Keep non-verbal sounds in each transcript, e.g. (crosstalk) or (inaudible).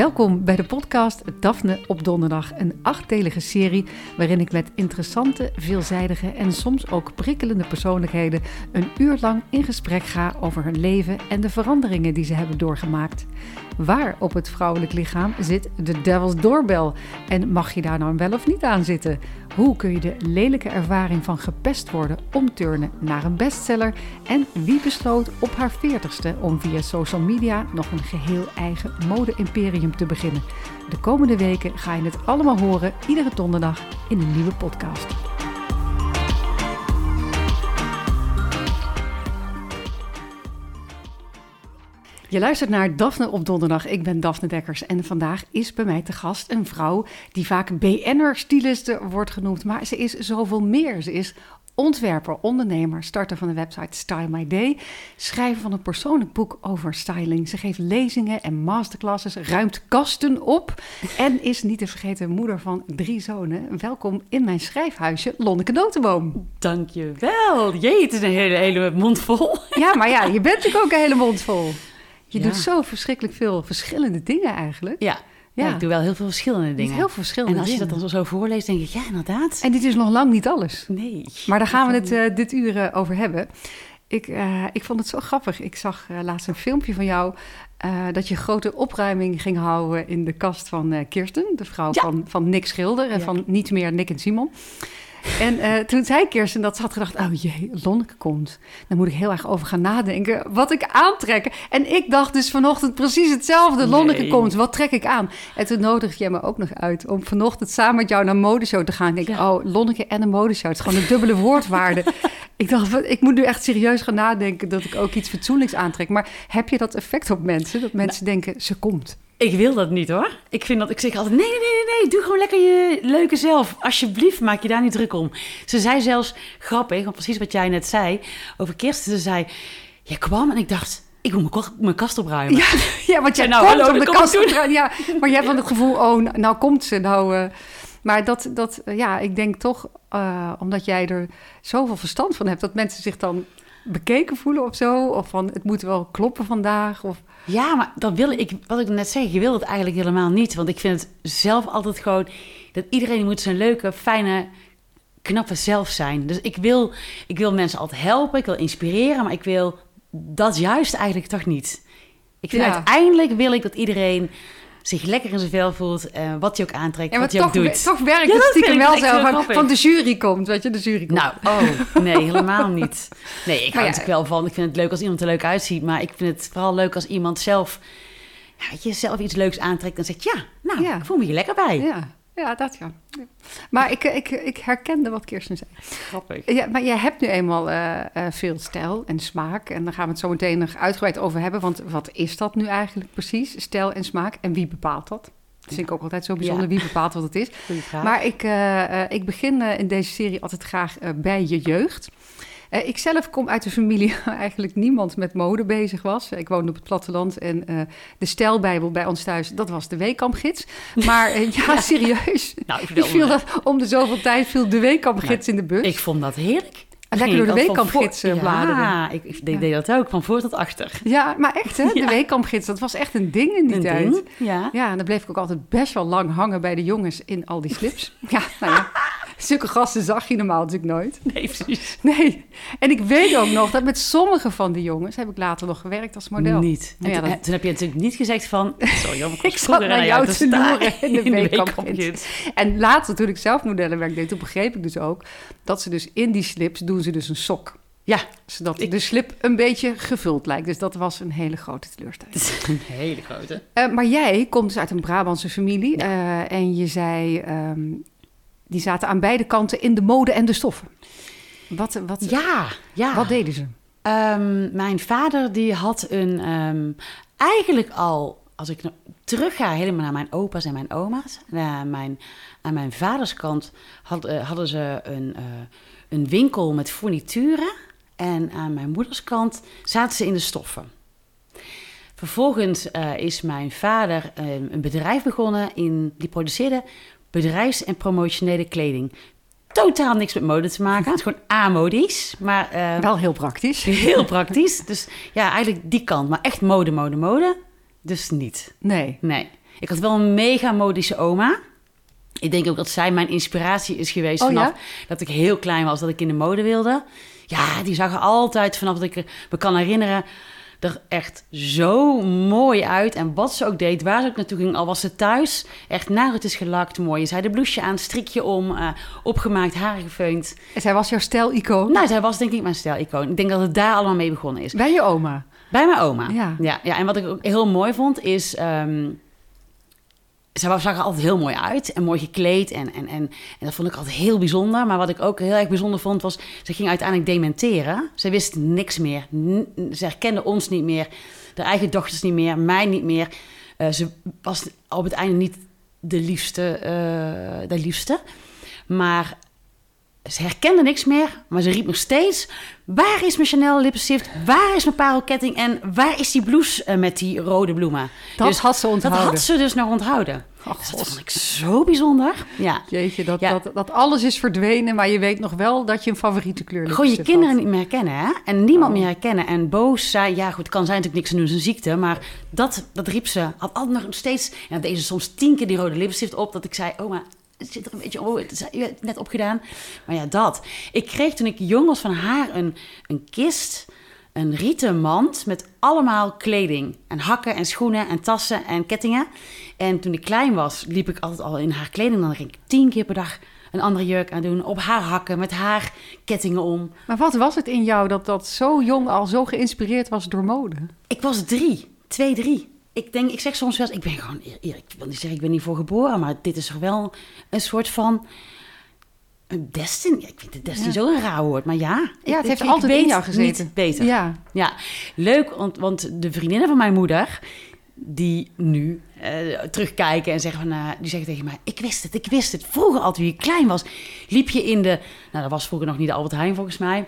Welkom bij de podcast Daphne op Donderdag, een achtdelige serie waarin ik met interessante, veelzijdige en soms ook prikkelende persoonlijkheden een uur lang in gesprek ga over hun leven en de veranderingen die ze hebben doorgemaakt. Waar op het vrouwelijk lichaam zit de Devil's Doorbel en mag je daar nou wel of niet aan zitten? Hoe kun je de lelijke ervaring van gepest worden omturnen naar een bestseller? En wie besloot op haar veertigste om via social media nog een geheel eigen mode-imperium te beginnen? De komende weken ga je het allemaal horen, iedere donderdag in een nieuwe podcast. Je luistert naar Daphne op donderdag. Ik ben Daphne Dekkers en vandaag is bij mij te gast een vrouw die vaak BN'er-styliste wordt genoemd. Maar ze is zoveel meer. Ze is ontwerper, ondernemer, starter van de website Style My Day, schrijver van een persoonlijk boek over styling. Ze geeft lezingen en masterclasses, ruimt kasten op en is niet te vergeten moeder van drie zonen. Welkom in mijn schrijfhuisje, Lonneke Notenboom. Dankjewel. Jee, het is een hele, hele mond vol. Ja, maar ja, je bent natuurlijk ook een hele mond vol. Je ja. doet zo verschrikkelijk veel verschillende dingen eigenlijk. Ja. Ja. ja. ik doe wel heel veel verschillende dingen. Heel veel verschillende En als dingen. je dat dan zo voorleest, denk ik, ja, inderdaad. En dit is nog lang niet alles. Nee. Maar daar gaan we het uh, dit uur uh, over hebben. Ik, uh, ik vond het zo grappig. Ik zag laatst een filmpje van jou... dat je grote opruiming ging houden in de kast van Kirsten... de vrouw ja. van, van Nick Schilder en ja. van niet meer Nick en Simon... En uh, toen zei Kirsten dat ze had gedacht... oh jee, Lonneke komt. Dan moet ik heel erg over gaan nadenken wat ik aantrek. En ik dacht dus vanochtend precies hetzelfde. Lonneke nee. komt, wat trek ik aan? En toen nodigde jij me ook nog uit... om vanochtend samen met jou naar een modeshow te gaan. Ik denk, ja. oh, Lonneke en een modeshow. Het is gewoon een dubbele woordwaarde. (laughs) ik dacht, ik moet nu echt serieus gaan nadenken... dat ik ook iets fatsoenlijks aantrek. Maar heb je dat effect op mensen? Dat mensen nou. denken, ze komt. Ik wil dat niet hoor. Ik vind dat ik zeg altijd: nee, nee, nee, nee, doe gewoon lekker je leuke zelf. Alsjeblieft, maak je daar niet druk om. Ze zei zelfs grappig, want precies wat jij net zei over Kirsten. Ze zei: Je kwam en ik dacht. Ik moet mijn, kast opruimen. Ja, (laughs) ja want jij nou, komt hallo, om de kast opruimen. Ja, maar jij hebt van het gevoel, oh, nou komt ze. Nou, uh, maar dat, dat uh, ja, ik denk toch, uh, omdat jij er zoveel verstand van hebt... dat mensen zich dan bekeken voelen of zo. Of van, het moet wel kloppen vandaag. Of... Ja, maar dat wil ik, wat ik net zeg, je wil het eigenlijk helemaal niet. Want ik vind het zelf altijd gewoon, dat iedereen moet zijn leuke, fijne, knappe zelf zijn. Dus ik wil, ik wil mensen altijd helpen, ik wil inspireren, maar ik wil dat juist eigenlijk toch niet. Ik vind ja. uiteindelijk wil ik dat iedereen zich lekker in zijn vel voelt, uh, wat hij ook aantrekt, ja, wat hij ook doet. Toch werkt ja, het stiekem wel zo van, van, de jury komt, weet je, de jury komt. Nou, oh, nee, helemaal niet. Nee, ik hou ja, er wel van. Ik vind het leuk als iemand er leuk uitziet, maar ik vind het vooral leuk als iemand zelf, ja, weet je, zelf iets leuks aantrekt en zegt, ja, nou, ik voel me hier lekker bij. Ja. Ja, dat ja. Maar ik, ik, ik herkende wat Kirsten zei. Grappig. Ja, maar jij hebt nu eenmaal uh, uh, veel stijl en smaak. En daar gaan we het zo meteen nog uitgebreid over hebben. Want wat is dat nu eigenlijk precies, stijl en smaak? En wie bepaalt dat? Dat vind ik ook altijd zo bijzonder. Ja. Wie bepaalt wat het is? Maar ik, uh, ik begin in deze serie altijd graag bij je jeugd. Uh, ik zelf kom uit een familie (laughs) waar eigenlijk niemand met mode bezig was. Ik woonde op het platteland en uh, de stijlbijbel bij ons thuis, dat was de weekkampgids. Maar uh, (laughs) ja, ja, serieus. (laughs) Nou, ik viel dat, om de zoveel tijd viel de weekkampgids nou, in de bus. Ik vond dat heerlijk. En lekker door de weekkampgids voor... bladeren. Ja, ik, ik deed, dat ook, van voor tot achter. Ja, maar echt hè, de ja. weekkampgids, dat was echt een ding in die een tijd. Ding? Ja. ja, en dan bleef ik ook altijd best wel lang hangen bij de jongens in al die slips. ja, nou ja. Zulke gasten zag je normaal natuurlijk nooit. Nee, precies. (laughs) Nee. En ik weet ook nog dat met sommige van die jongens heb ik later nog gewerkt als model. Niet. En ja, toen, dat... toen, heb je natuurlijk niet gezegd van... Sorry, joh, (laughs) ik zat naar jou te loeren in de, (laughs) de weekkampgids. En later, toen ik zelf modellenwerk deed, toen begreep ik dus ook... dat ze dus in die slips doen ze dus een sok. Ja. Zodat ik... de slip een beetje gevuld lijkt. Dus dat was een hele grote teleurstelling. Een hele grote. Uh, maar jij komt dus uit een Brabantse familie. Ja. Uh, en je zei... Um, die zaten aan beide kanten in de mode en de stoffen. Wat, wat, ja, ja. wat deden ze? Um, mijn vader die had een... Um, eigenlijk al, als ik terug ga helemaal naar mijn opa's en mijn oma's... Uh, mijn, aan mijn vaders kant had, uh, hadden ze een, uh, een winkel met fournituren... en aan mijn moeders kant zaten ze in de stoffen. Vervolgens uh, is mijn vader uh, een bedrijf begonnen in, die produceerde bedrijfs- en promotionele kleding. Totaal niks met mode te maken. Het is gewoon amodisch, maar... Uh, Wel heel praktisch. (laughs) Heel praktisch. Dus ja, eigenlijk die kant. Maar echt mode, mode, mode. Dus niet. Nee. Nee. Ik had wel een mega modische oma. Ik denk ook dat zij mijn inspiratie is geweest Oh, vanaf ja? dat ik heel klein was, dat ik in de mode wilde. Ja, die zag er altijd, vanaf dat ik me kan herinneren, er echt zo mooi uit. En wat ze ook deed, waar ze ook naartoe ging, al was ze thuis, echt naar het is gelakt, mooi. Zij de blouseje aan, strikje om, eh, opgemaakt, haren gefeund. En zij was jouw stijlicoon. Nou, zij was denk ik mijn stijlicoon. Ik denk dat het daar allemaal mee begonnen is. Bij je oma. Bij mijn oma. Ja. Ja, ja, en wat ik ook heel mooi vond is... ehm was- zag er altijd heel mooi uit en mooi gekleed. En, en, en, en dat vond ik altijd heel bijzonder. Maar wat ik ook heel erg bijzonder vond was... ze ging uiteindelijk dementeren. Ze wist niks meer. N- ze herkende ons niet meer. De eigen dochters niet meer. Mij niet meer. Eh, ze was op het einde niet de liefste. eh, de liefste. Maar ze herkende niks meer, maar ze riep nog steeds... Waar is mijn Chanel lipstift? Waar is mijn parelketting? En waar is die blouse eh, met die rode bloemen? Dat Dus had ze onthouden. Dat had ze dus nog onthouden. Oh, Dus dat vond ik zo bijzonder. Ja. Jeetje, dat, Ja. dat, dat alles is verdwenen, maar je weet nog wel dat je een favoriete kleur Gewoon je kinderen had. niet meer herkennen, hè? En niemand Oh. meer herkennen. En boos zei, ja goed, kan zijn natuurlijk niks aan doen, zijn ziekte. Maar dat, dat riep ze. Had altijd nog steeds, en dan deed ze soms tien keer die rode lipstift op. Dat ik zei, oh maar het zit er een beetje, oh het is hebt het net opgedaan. Maar ja, dat. Ik kreeg toen ik jong was van haar een, een kist, een rieten mand met allemaal kleding. En hakken en schoenen en tassen en kettingen. En toen ik klein was, liep ik altijd al in haar kleding. Dan ging ik tien keer per dag een andere jurk aan doen. Op haar hakken, met haar kettingen om. Maar wat was het in jou dat dat zo jong al zo geïnspireerd was door mode? Ik was drie, twee, drie. Ik denk, ik zeg soms wel, eens, ik ben gewoon, ik wil niet zeggen, ik ben niet voor geboren, maar dit is toch wel een soort van een destiny. Ik vind de destiny Ja. zo een raar woord, maar ja. Ja, het heeft ik altijd in jou gezeten. Niet beter. Ja. Ja, leuk, want, want de vriendinnen van mijn moeder, die nu eh, terugkijken en zeggen van, eh, die zeggen tegen mij, ik wist het, ik wist het. Vroeger, altijd toen je klein was, liep je in de, nou dat was vroeger nog niet de Albert Heijn volgens mij.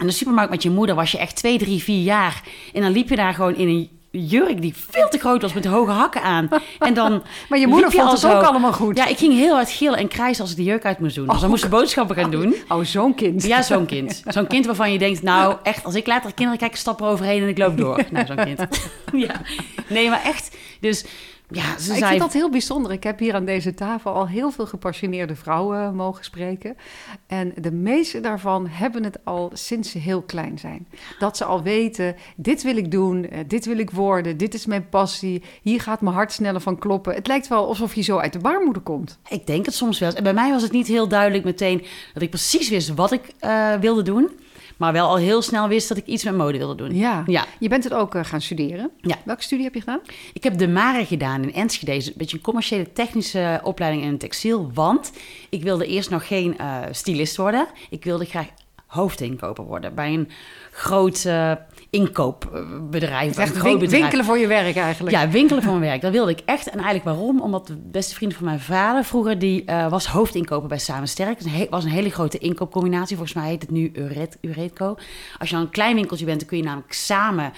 In de supermarkt met je moeder was je echt twee, drie, vier jaar. En dan liep je daar gewoon in een jurk die veel te groot was met hoge hakken aan. En dan (laughs) Maar je moeder vond het zo- ook allemaal goed. Ja, ik ging heel hard gillen en krijsen als ik de jurk uit moest doen. Dus dan moest ik boodschappen gaan doen. Oh, zo'n kind. Ja, zo'n kind. (laughs) Zo'n kind waarvan je denkt, nou echt, als ik later kinderen kijk, ik stap er overheen en ik loop door. Nou, zo'n kind. (laughs) Ja. Nee, maar echt. Dus ja, ze Ik zei... vind dat heel bijzonder. Ik heb hier aan deze tafel al heel veel gepassioneerde vrouwen mogen spreken. En de meeste daarvan hebben het al sinds ze heel klein zijn. Dat ze al weten, dit wil ik doen, eh, dit wil ik worden, dit is mijn passie. Hier gaat mijn hart sneller van kloppen. Het lijkt wel alsof je zo uit de baarmoeder komt. Ik denk het soms wel. En bij mij was het niet heel duidelijk meteen dat ik precies wist wat ik eh, wilde doen. Maar wel al heel snel wist dat ik iets met mode wilde doen. Ja. Ja. Je bent het ook eh, gaan studeren. Ja. Welke studie heb je gedaan? Ik heb de MARE gedaan in Enschede. Dus Een beetje een commerciële technische opleiding in textiel. Want ik wilde eerst nog geen eh stylist worden. Ik wilde graag hoofdinkoper worden bij een groot eh, inkoopbedrijf. Echt een groot bedrijf. winkelen voor je werk eigenlijk. Ja, winkelen van mijn werk. Dat wilde ik echt. En eigenlijk waarom? Omdat de beste vriend van mijn vader vroeger... die eh, was hoofdinkoper bij Samen Sterk. Het was een hele grote inkoopcombinatie. Volgens mij heet het nu Uret, Uretco. Als je dan een klein winkeltje bent... dan kun je namelijk samen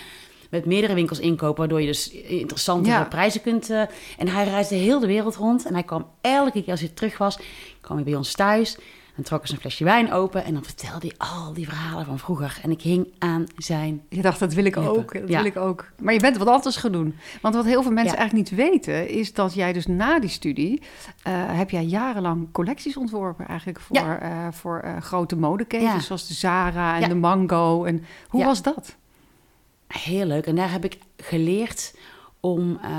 met meerdere winkels inkopen... waardoor je dus interessante Ja. prijzen kunt... eh, en hij reisde heel de wereld rond. En hij kwam elke keer als hij terug was... kwam hij bij ons thuis... Trok eens een flesje wijn open en dan vertelde hij al die verhalen van vroeger. En ik hing aan zijn Je dacht, dat wil ik Lippen. ook. Dat Ja. wil ik ook. Maar je bent wat anders gaan doen. Want wat heel veel mensen Ja. eigenlijk niet weten, is dat jij dus na die studie, eh, heb jij jarenlang collecties ontworpen eigenlijk voor, Ja. eh, voor eh, grote modeketens zoals de Zara en de Mango. En hoe was dat? Heel leuk. En daar heb ik geleerd om eh,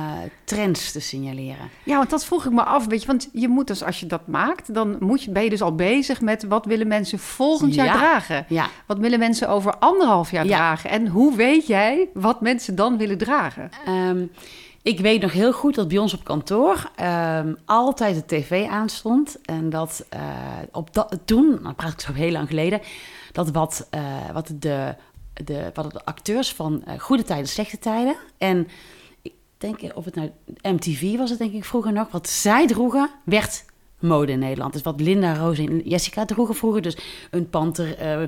trends te signaleren. Ja, want dat vroeg ik me af, weet je, want je moet dus als je dat maakt, dan moet je, ben je dus al bezig met wat willen mensen volgend jaar Ja. dragen? Ja, Wat willen mensen over anderhalf jaar Ja. dragen? En hoe weet jij wat mensen dan willen dragen? ehm, ik weet nog heel goed dat bij ons op kantoor ehm, altijd de tv aanstond. En dat eh, op dat, toen, nou praat ik zo heel lang geleden, dat wat, eh, wat, de, de, wat de acteurs van Goede Tijden, Slechte Tijden en ik denk of het nou MTV was het denk ik vroeger nog, wat zij droegen werd mode in Nederland. Dus wat Linda, Roos en Jessica droegen vroeger. Dus een panter eh,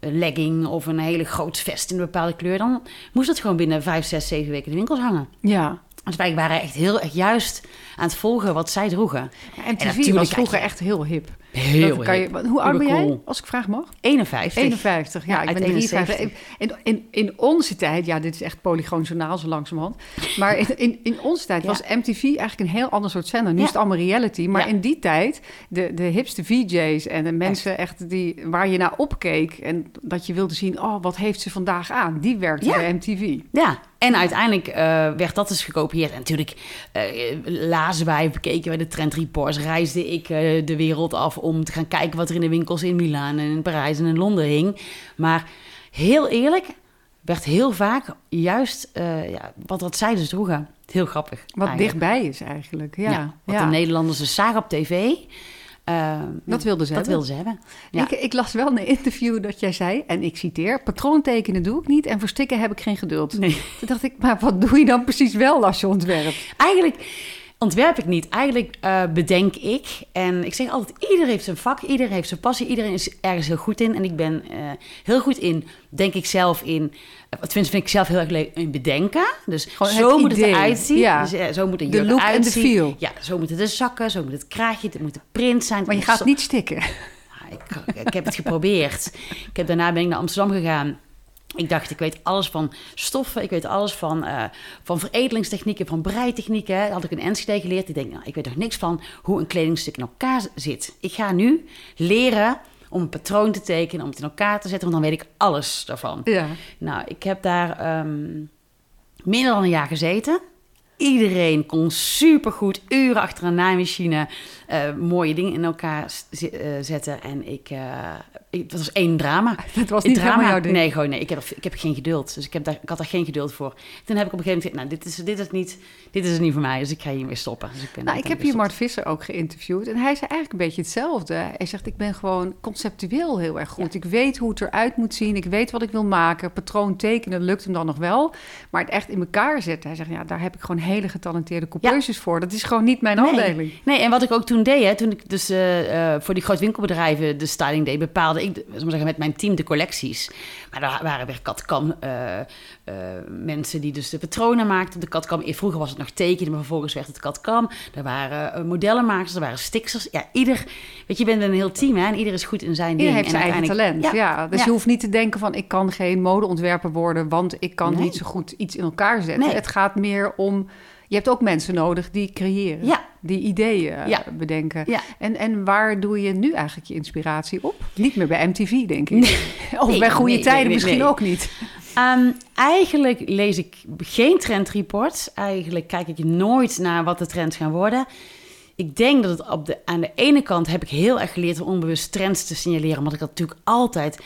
een legging of een hele groot vest in een bepaalde kleur. Dan moest het gewoon binnen vijf, zes, zeven weken in de winkels hangen. Ja, Dus wij waren echt heel erg juist aan het volgen wat zij droegen. Ja, MTV natuurlijk was vroeger echt heel hip. Heel, kan je, hoe oud ben jij, als ik vraag mag? 51. 51, ja, Ja, ik ben 53. 71. In, in, in onze tijd, ja, dit is echt polygoon journaal zo langzamerhand. Maar in, in, in onze tijd (laughs) Ja. was MTV eigenlijk een heel ander soort zender. Nu Ja. is het allemaal reality. Maar in die tijd, de, de hipste VJ's en de mensen echt die, waar je naar opkeek... en dat je wilde zien, oh, wat heeft ze vandaag aan? Die werkte bij MTV. Ja, en uiteindelijk eh, werd dat dus gekopieerd. En natuurlijk eh, lazen wij, bekeken wij de trend reports, reisde ik eh, de wereld af om te gaan kijken wat er in de winkels in Milaan en in Parijs en in Londen hing. Maar heel eerlijk, werd heel vaak juist eh, ja, wat, wat zij dus droegen. Heel grappig. Wat eigenlijk. dichtbij is eigenlijk, ja. Ja, wat ja. de Nederlanders dus zagen op tv. eh, Dat wilden ze dat hebben. wilden ze hebben. Ja. Ik, ik las wel in een interview dat jij zei, en ik citeer... patroontekenen doe ik niet en voor stikken heb ik geen geduld. Nee. Toen dacht ik, maar wat doe je dan precies wel als je ontwerpt? Eigenlijk ontwerp ik niet. Eigenlijk eh, bedenk ik. En ik zeg altijd, ieder heeft zijn vak, ieder heeft zijn passie, iedereen is ergens heel goed in. En ik ben eh, heel goed in, denk ik zelf in, eh, wat vind, ik zelf heel erg leuk, in bedenken. Dus Gewoon zo het moet idee. het eruit zien. Ja. Dus, zo moet De look en de feel. Ja, zo moeten de zakken, zo moet het kraagje, het moet de print zijn. Maar je gaat niet stikken. Ah, Ik, ik heb het geprobeerd. Ik heb, daarna ben ik naar Amsterdam gegaan. Ik dacht, ik weet alles van stoffen, ik weet alles van, eh, van veredelingstechnieken, van breitechnieken. Daar had ik een Enschede geleerd. Ik denk, nou, ik weet nog niks van hoe een kledingstuk in elkaar zit. Ik ga nu leren om een patroon te tekenen, om het in elkaar te zetten, want dan weet ik alles daarvan. Ja. Nou, ik heb daar ehm, minder dan een jaar gezeten. Iedereen kon supergoed uren achter een naaimachine eh, mooie dingen in elkaar eh, zetten. En ik, ik, het was één drama. (laughs) Het was niet helemaal jouw ding. Nee, gewoon nee. Ik heb, ik heb geen geduld. Dus ik, heb daar, ik had daar geen geduld voor. Toen heb ik op een gegeven moment gezegd, nou, dit is, dit is, niet, dit is het niet voor mij. Dus ik ga hiermee stoppen. Dus ik ben Nou, ik heb hier Mart Visser ook geïnterviewd. En hij zei eigenlijk een beetje hetzelfde. Hij zegt, ik ben gewoon conceptueel heel erg goed. Ik weet hoe het eruit moet zien. Ik weet wat ik wil maken. Patroon tekenen lukt hem dan nog wel. Maar het echt in elkaar zetten. Hij zegt, ja, daar heb ik gewoon hele getalenteerde coupeuses voor. Dat is gewoon niet mijn afdeling. Nee. nee, en wat ik ook toen deed, hè, toen ik dus eh, eh, voor die grote winkelbedrijven de styling deed, bepaalde ik, we zeggen, met mijn team de collecties. Maar daar waren weer katkam eh, eh, mensen die dus de patronen maakten op de katkam. Eh, Vroeger was het nog tekenen, maar vervolgens werd het katkam. Er waren modellenmakers, er waren stickers. Ja, ieder, weet je, je bent een heel team hè, en ieder is goed in zijn ding. Iedereen heeft En zijn eigen talent. Ja, dus ja. je hoeft niet te denken van ik kan geen modeontwerper worden, want ik kan Nee. niet zo goed iets in elkaar zetten. Nee. Het gaat meer om. Je hebt ook mensen nodig die creëren, Ja. Die ideeën eh, Ja. bedenken. Ja. En, en waar doe je nu eigenlijk je inspiratie op? Niet meer bij MTV, denk ik. (laughs) Of Nee, bij goede nee, tijden misschien ook niet. Ehm, eigenlijk lees ik geen trendreports. Eigenlijk kijk ik nooit naar wat de trends gaan worden. Ik denk dat het op de, aan de ene kant heb ik heel erg geleerd om onbewust trends te signaleren. Omdat ik dat natuurlijk altijd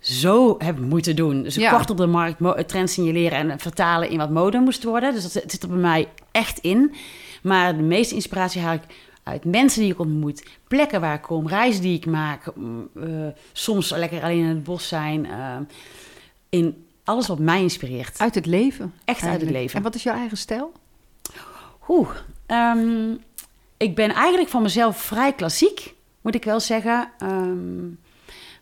zo heb moeten doen. Dus Ja. kort op de markt trends signaleren en vertalen in wat mode moest worden. Dus dat zit er bij mij echt in. Maar de meeste inspiratie haal ik uit mensen die ik ontmoet, plekken waar ik kom, reizen die ik maak. eh, soms lekker alleen in het bos zijn. eh, in alles wat mij inspireert. Uit het leven. Echt uit het leven. En wat is jouw eigen stijl? Oeh, ehm, ik ben eigenlijk van mezelf vrij klassiek, moet ik wel zeggen. Ehm,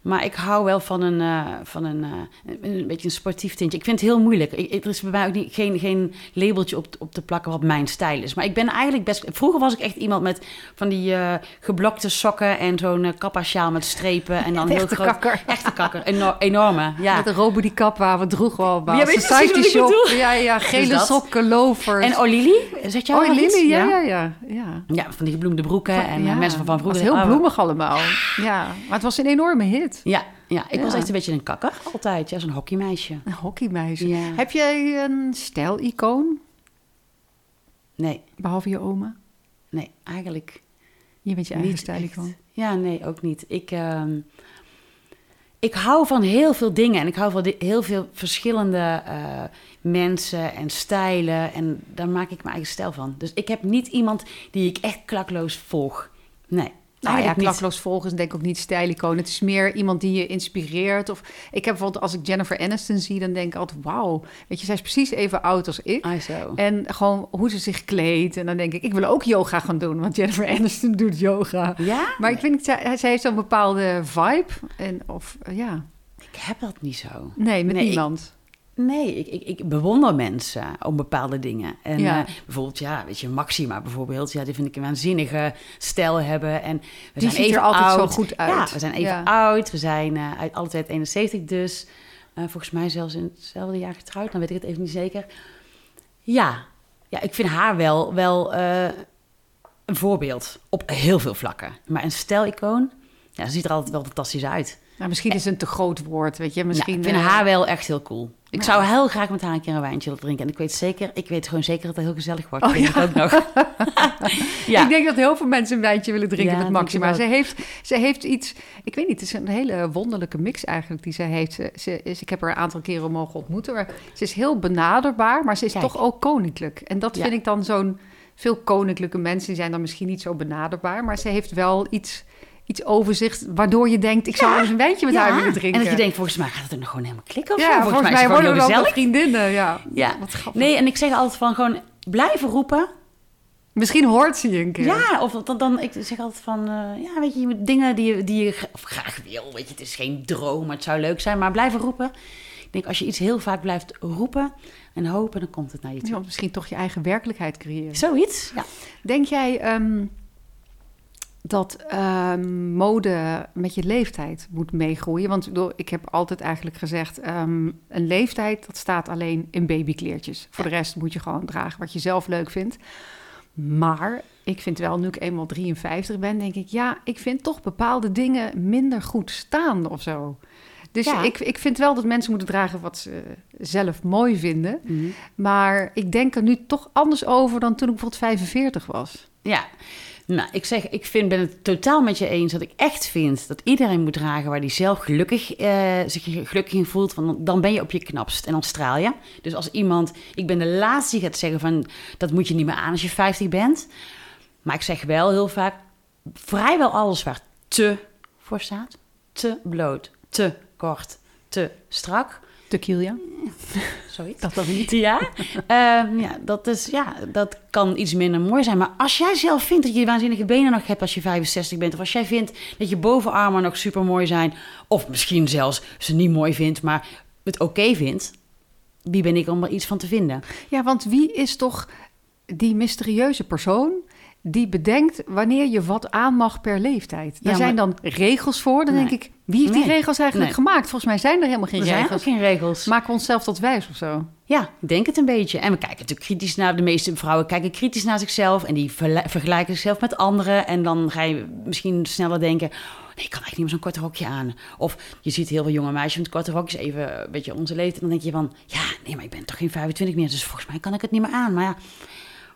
maar ik hou wel van een, eh, van een, eh, een, beetje een sportief tintje. Ik vind het heel moeilijk. Ik, er is bij mij ook niet, geen, geen labeltje op, op te plakken wat mijn stijl is. Maar ik ben eigenlijk best... Vroeger was ik echt iemand met van die eh, geblokte sokken... en zo'n kappa-sjaal met strepen. En dan (laughs) heel Echte groot... kakker. Echte kakker. Eno- enorme, ja. Met een Robo die kap waar we droegen al bij Ja, Society wat ik Shop. bedoel? Ja, ja, gele dat. sokken, lovers. En Olili, zet jij oh? Lily, ja, ja, ja. ja. Ja, van die gebloemde broeken en Ja, mensen van van vroeger. Het was heel Oh, bloemig allemaal. Ja, maar het was een enorme hit. Ja, ja ik was echt een beetje een kakker altijd. Ja, zo'n hockeymeisje. Een hockeymeisje. Ja. Heb jij een stijlicoon, Nee, behalve je oma? nee, eigenlijk Je bent je eigen stijlicoon. Ja, nee, ook niet. Ik, ehm, ik hou van heel veel dingen en ik hou van heel veel verschillende eh, mensen en stijlen. En daar maak ik mijn eigen stijl van. Dus ik heb niet iemand die ik echt klakloos volg. Nee. Nou ja, klakloos volgen is denk ik ook niet stijlicoon. Het is meer iemand die je inspireert. Of ik heb bijvoorbeeld, als ik Jennifer Aniston zie, dan denk ik altijd, wauw. Weet je, zij is precies even oud als ik. Ah, zo. En gewoon hoe ze zich kleedt. En dan denk ik, ik wil ook yoga gaan doen. Want Jennifer (laughs) Aniston doet yoga. Ja? Maar ik vind, zij, zij heeft zo'n bepaalde vibe. En, of, ja, Ik heb dat niet zo. nee, met Nee, ik- niemand. Nee, ik, ik, ik bewonder mensen om bepaalde dingen. En Ja. eh, bijvoorbeeld, ja, weet je, Maxima bijvoorbeeld. Ja, die vind ik een waanzinnige stijl hebben. En we Die zijn ziet er altijd zo goed uit. Ja, we zijn even Ja. oud. We zijn eh uit alle twee 71 dus. Eh, volgens mij zelfs in hetzelfde jaar getrouwd. Dan weet ik het even niet zeker. Ja, ja ik vind haar wel, wel een voorbeeld op heel veel vlakken. Maar een stijlicoon, ja, ze ziet er altijd wel fantastisch uit. Nou, misschien is het een te groot woord, weet je. Misschien, Misschien, ik vind eh, haar wel echt heel cool. Ik Ja. zou heel graag met haar een keer een wijntje willen drinken. En ik weet zeker, ik weet gewoon zeker dat het heel gezellig wordt. Oh, ik ja. ook nog. (laughs) ja. Ik denk dat heel veel mensen een wijntje willen drinken Ja, met Maxima. Ze heeft, ze heeft iets, ik weet niet, het is een hele wonderlijke mix eigenlijk die ze heeft. Ze, ze is, ik heb haar een aantal keren mogen ontmoeten. Maar ze is heel benaderbaar, maar ze is Kijk. toch ook koninklijk. En dat vind ik dan zo'n... Veel koninklijke mensen zijn dan misschien niet zo benaderbaar, maar ze heeft wel iets, iets overzicht waardoor je denkt, ik zou eens een wijntje met Ja. haar willen drinken. En dat je denkt, volgens mij gaat het er nog gewoon helemaal klikken of zo. ja, volgens, mij, worden we wel vriendinnen. Ja. Ja. Wat grappig. Nee, en ik zeg altijd van gewoon blijven roepen. Misschien hoort ze je een keer. Ja, of dan, dan ik zeg altijd van, eh, ja, weet je, dingen die je, die je graag wil. Weet je, het is geen droom, maar het zou leuk zijn, maar blijven roepen. Ik denk, als je iets heel vaak blijft roepen en hopen, dan komt het naar je toe. misschien toch je eigen werkelijkheid creëren. Zoiets? Ja. Denk jij ehm, dat ehm, mode met je leeftijd moet meegroeien? Want ik heb altijd eigenlijk gezegd... ehm, een leeftijd, dat staat alleen in babykleertjes. Voor de rest moet je gewoon dragen wat je zelf leuk vindt. Maar ik vind wel, nu ik eenmaal 53 ben, denk ik... ja, ik vind toch bepaalde dingen minder goed staan of zo. Dus Ja. ik, ik vind wel dat mensen moeten dragen wat ze zelf mooi vinden. Mhm. Maar ik denk er nu toch anders over dan toen ik bijvoorbeeld 45 was. Ja, nou, ik zeg, ik vind, ben het totaal met je eens dat ik echt vind dat iedereen moet dragen waar hij zelf gelukkig, eh, zich gelukkig in voelt. Want dan ben je op je knapst en dan straal je. Dus als iemand, ik ben de laatste die gaat zeggen van dat moet je niet meer aan als je 50 bent. Maar ik zeg wel heel vaak, vrijwel alles waar te voor staat, te bloot, te kort, te strak. Tequila? Zoiets. Dat dan niet. Ja, Ehm, ja, dat is, ja, dat kan iets minder mooi zijn. Maar als jij zelf vindt dat je waanzinnige benen nog hebt als je 65 bent... of als jij vindt dat je bovenarmen nog super mooi zijn... of misschien zelfs ze niet mooi vindt, maar het oké vindt... wie ben ik om er iets van te vinden? Ja, want wie is toch die mysterieuze persoon die bedenkt wanneer je wat aan mag per leeftijd? Daar Ja, zijn dan regels voor. Dan Nee. denk ik, wie heeft die Nee. regels eigenlijk Nee. gemaakt? Volgens mij zijn er helemaal geen er zijn regels. geen regels. Maken we onszelf tot wijs of zo? Ja, denk het een beetje. En we kijken natuurlijk kritisch naar... De meeste vrouwen kijken kritisch naar zichzelf... en die vergelijken zichzelf met anderen. En dan ga je misschien sneller denken... nee, ik kan eigenlijk niet meer zo'n kort rokje aan. Of je ziet heel veel jonge meisjes met korte rokjes... even een beetje onze leeftijd. Dan denk je van... ja, nee, maar ik ben toch geen 25 meer... dus volgens mij kan ik het niet meer aan. Maar ja,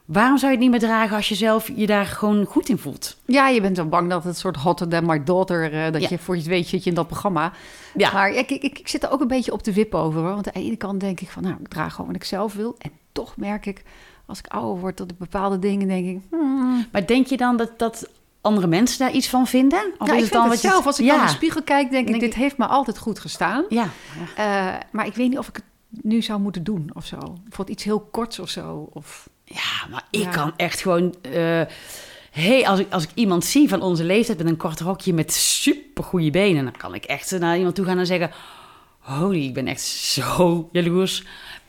waarom zou je het niet meer dragen... als je zelf je daar gewoon goed in voelt? Ja, je bent dan bang dat het soort hotter than my daughter... eh, dat Ja. je voor je het weet zit je in dat programma. Ja, Maar ik, ik, ik zit er ook een beetje op de wip over. Hoor. Want aan de ene kant denk ik van, nou, ik draag gewoon wat ik zelf wil. En toch merk ik, als ik ouder word, dat ik bepaalde dingen denk ik... hmm, maar denk je dan dat, dat andere mensen daar iets van vinden? Of ja, is ik het het wat je- zelf, als ik ja. dan in de spiegel kijk, denk ik, dit ik- heeft me altijd goed gestaan. Ja, Eh, maar ik weet niet of ik het nu zou moeten doen of zo. Bijvoorbeeld iets heel korts of zo. Of... Ja, maar ik Ja. kan echt gewoon. eh hey, als ik, als ik iemand zie van onze leeftijd met een kort rokje met super goede benen, dan kan ik echt naar iemand toe gaan en zeggen: Holy, ik ben echt zo jaloers.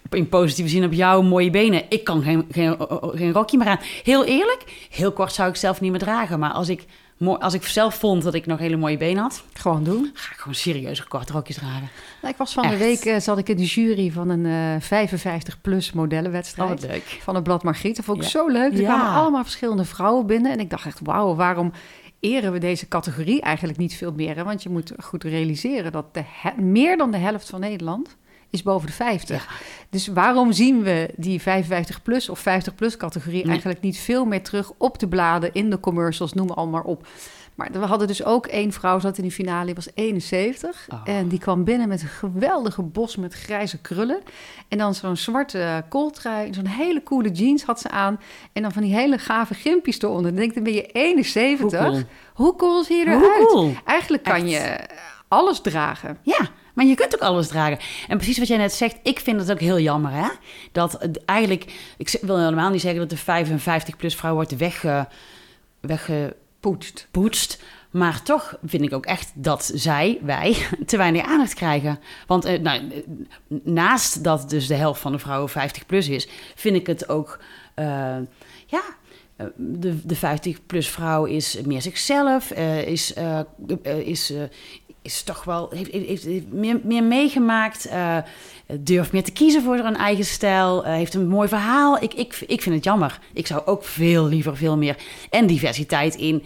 In positieve zin op jouw mooie benen. Ik kan geen, geen, geen rokje meer aan. Heel eerlijk, heel kort zou ik zelf niet meer dragen. Maar als ik, als ik zelf vond dat ik nog hele mooie benen had, Gewoon doen. ga ik gewoon serieus korte rokjes dragen. Nou, ik was van de week, eh, zat ik in de jury van een 55-plus Oh, modellenwedstrijd. leuk. van het blad Margriet. Dat vond ik Ja. zo leuk. Er Ja. kwamen allemaal verschillende vrouwen binnen. En ik dacht echt, wauw, waarom eren we deze categorie eigenlijk niet veel meer? Hè? Want je moet goed realiseren dat de meer dan de helft van Nederland is boven de 50. Dus waarom zien we die 55-plus of 50-plus categorie Nee. eigenlijk niet veel meer terug op de bladen, in de commercials, noem al maar op. Maar we hadden dus ook één vrouw zat in de finale, die was 71. Oh. En die kwam binnen met een geweldige bos met grijze krullen. En dan zo'n zwarte kooltrui, zo'n hele coole jeans had ze aan. En dan van die hele gave gimpies eronder. Dan denk ik, dan ben je 71. Hoe cool. Hoe cool zie je eruit? cool. Eigenlijk kan Echt. je alles dragen. Ja, maar je kunt ook alles dragen. En precies wat jij net zegt, ik vind het ook heel jammer, hè? Dat het eigenlijk, ik wil helemaal niet zeggen dat de 55-plus vrouw wordt wegge, weggepoetst. Poetst. Maar toch vind ik ook echt dat zij, wij, (laughs) te weinig aandacht krijgen. Want eh, nou, eh, naast dat dus de helft van de vrouwen 50 plus is, vind ik het ook, eh, ja, eh, de, de 50 plus vrouw is meer zichzelf, eh, is, eh, is, is toch wel, heeft, heeft, heeft meer, meer meegemaakt, eh, durft meer te kiezen voor een eigen stijl, eh, heeft een mooi verhaal. Ik, ik, ik vind het jammer. Ik zou ook veel liever veel meer en diversiteit in,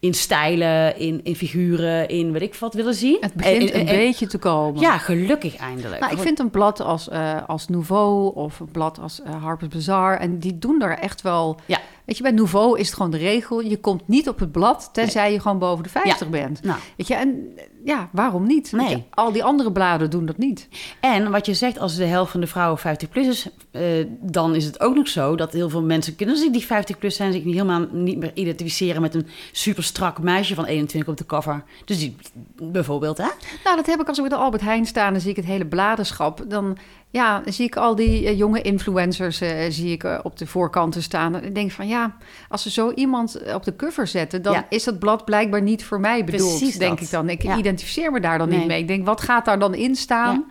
in stijlen, in, in figuren, in weet ik wat willen zien. Het begint En- en- een en- beetje te komen. Ja, gelukkig eindelijk. Nou, ik vind een blad als, eh, als Nouveau of een blad als eh, Harper's Bazaar... en die doen daar echt wel... Ja. Weet je, bij Nouveau is het gewoon de regel... je komt niet op het blad tenzij je gewoon boven de 50 bent. Nou, Weet je, en ja, waarom niet? Nee. je, al die andere bladen doen dat niet. En wat je zegt, als de helft van de vrouwen 50 plus is, eh, dan is het ook nog zo dat heel veel mensen kunnen zich die 50 plus zijn, zich niet helemaal niet meer identificeren met een super strak meisje van 21 op de cover. Dus die bijvoorbeeld, hè? Nou, dat heb ik als ik bij de Albert Heijn sta... en dan zie ik het hele bladenschap. Dan, ja, zie ik al die eh, jonge influencers eh, zie ik, eh, op de voorkanten staan. En ik denk van, ja, als ze zo iemand op de cover zetten... dan Ja. is dat blad blijkbaar niet voor mij bedoeld, Precies denk dat. ik dan. Ik Ja. identificeer me daar dan Nee. niet mee. Ik denk, wat gaat daar dan in staan...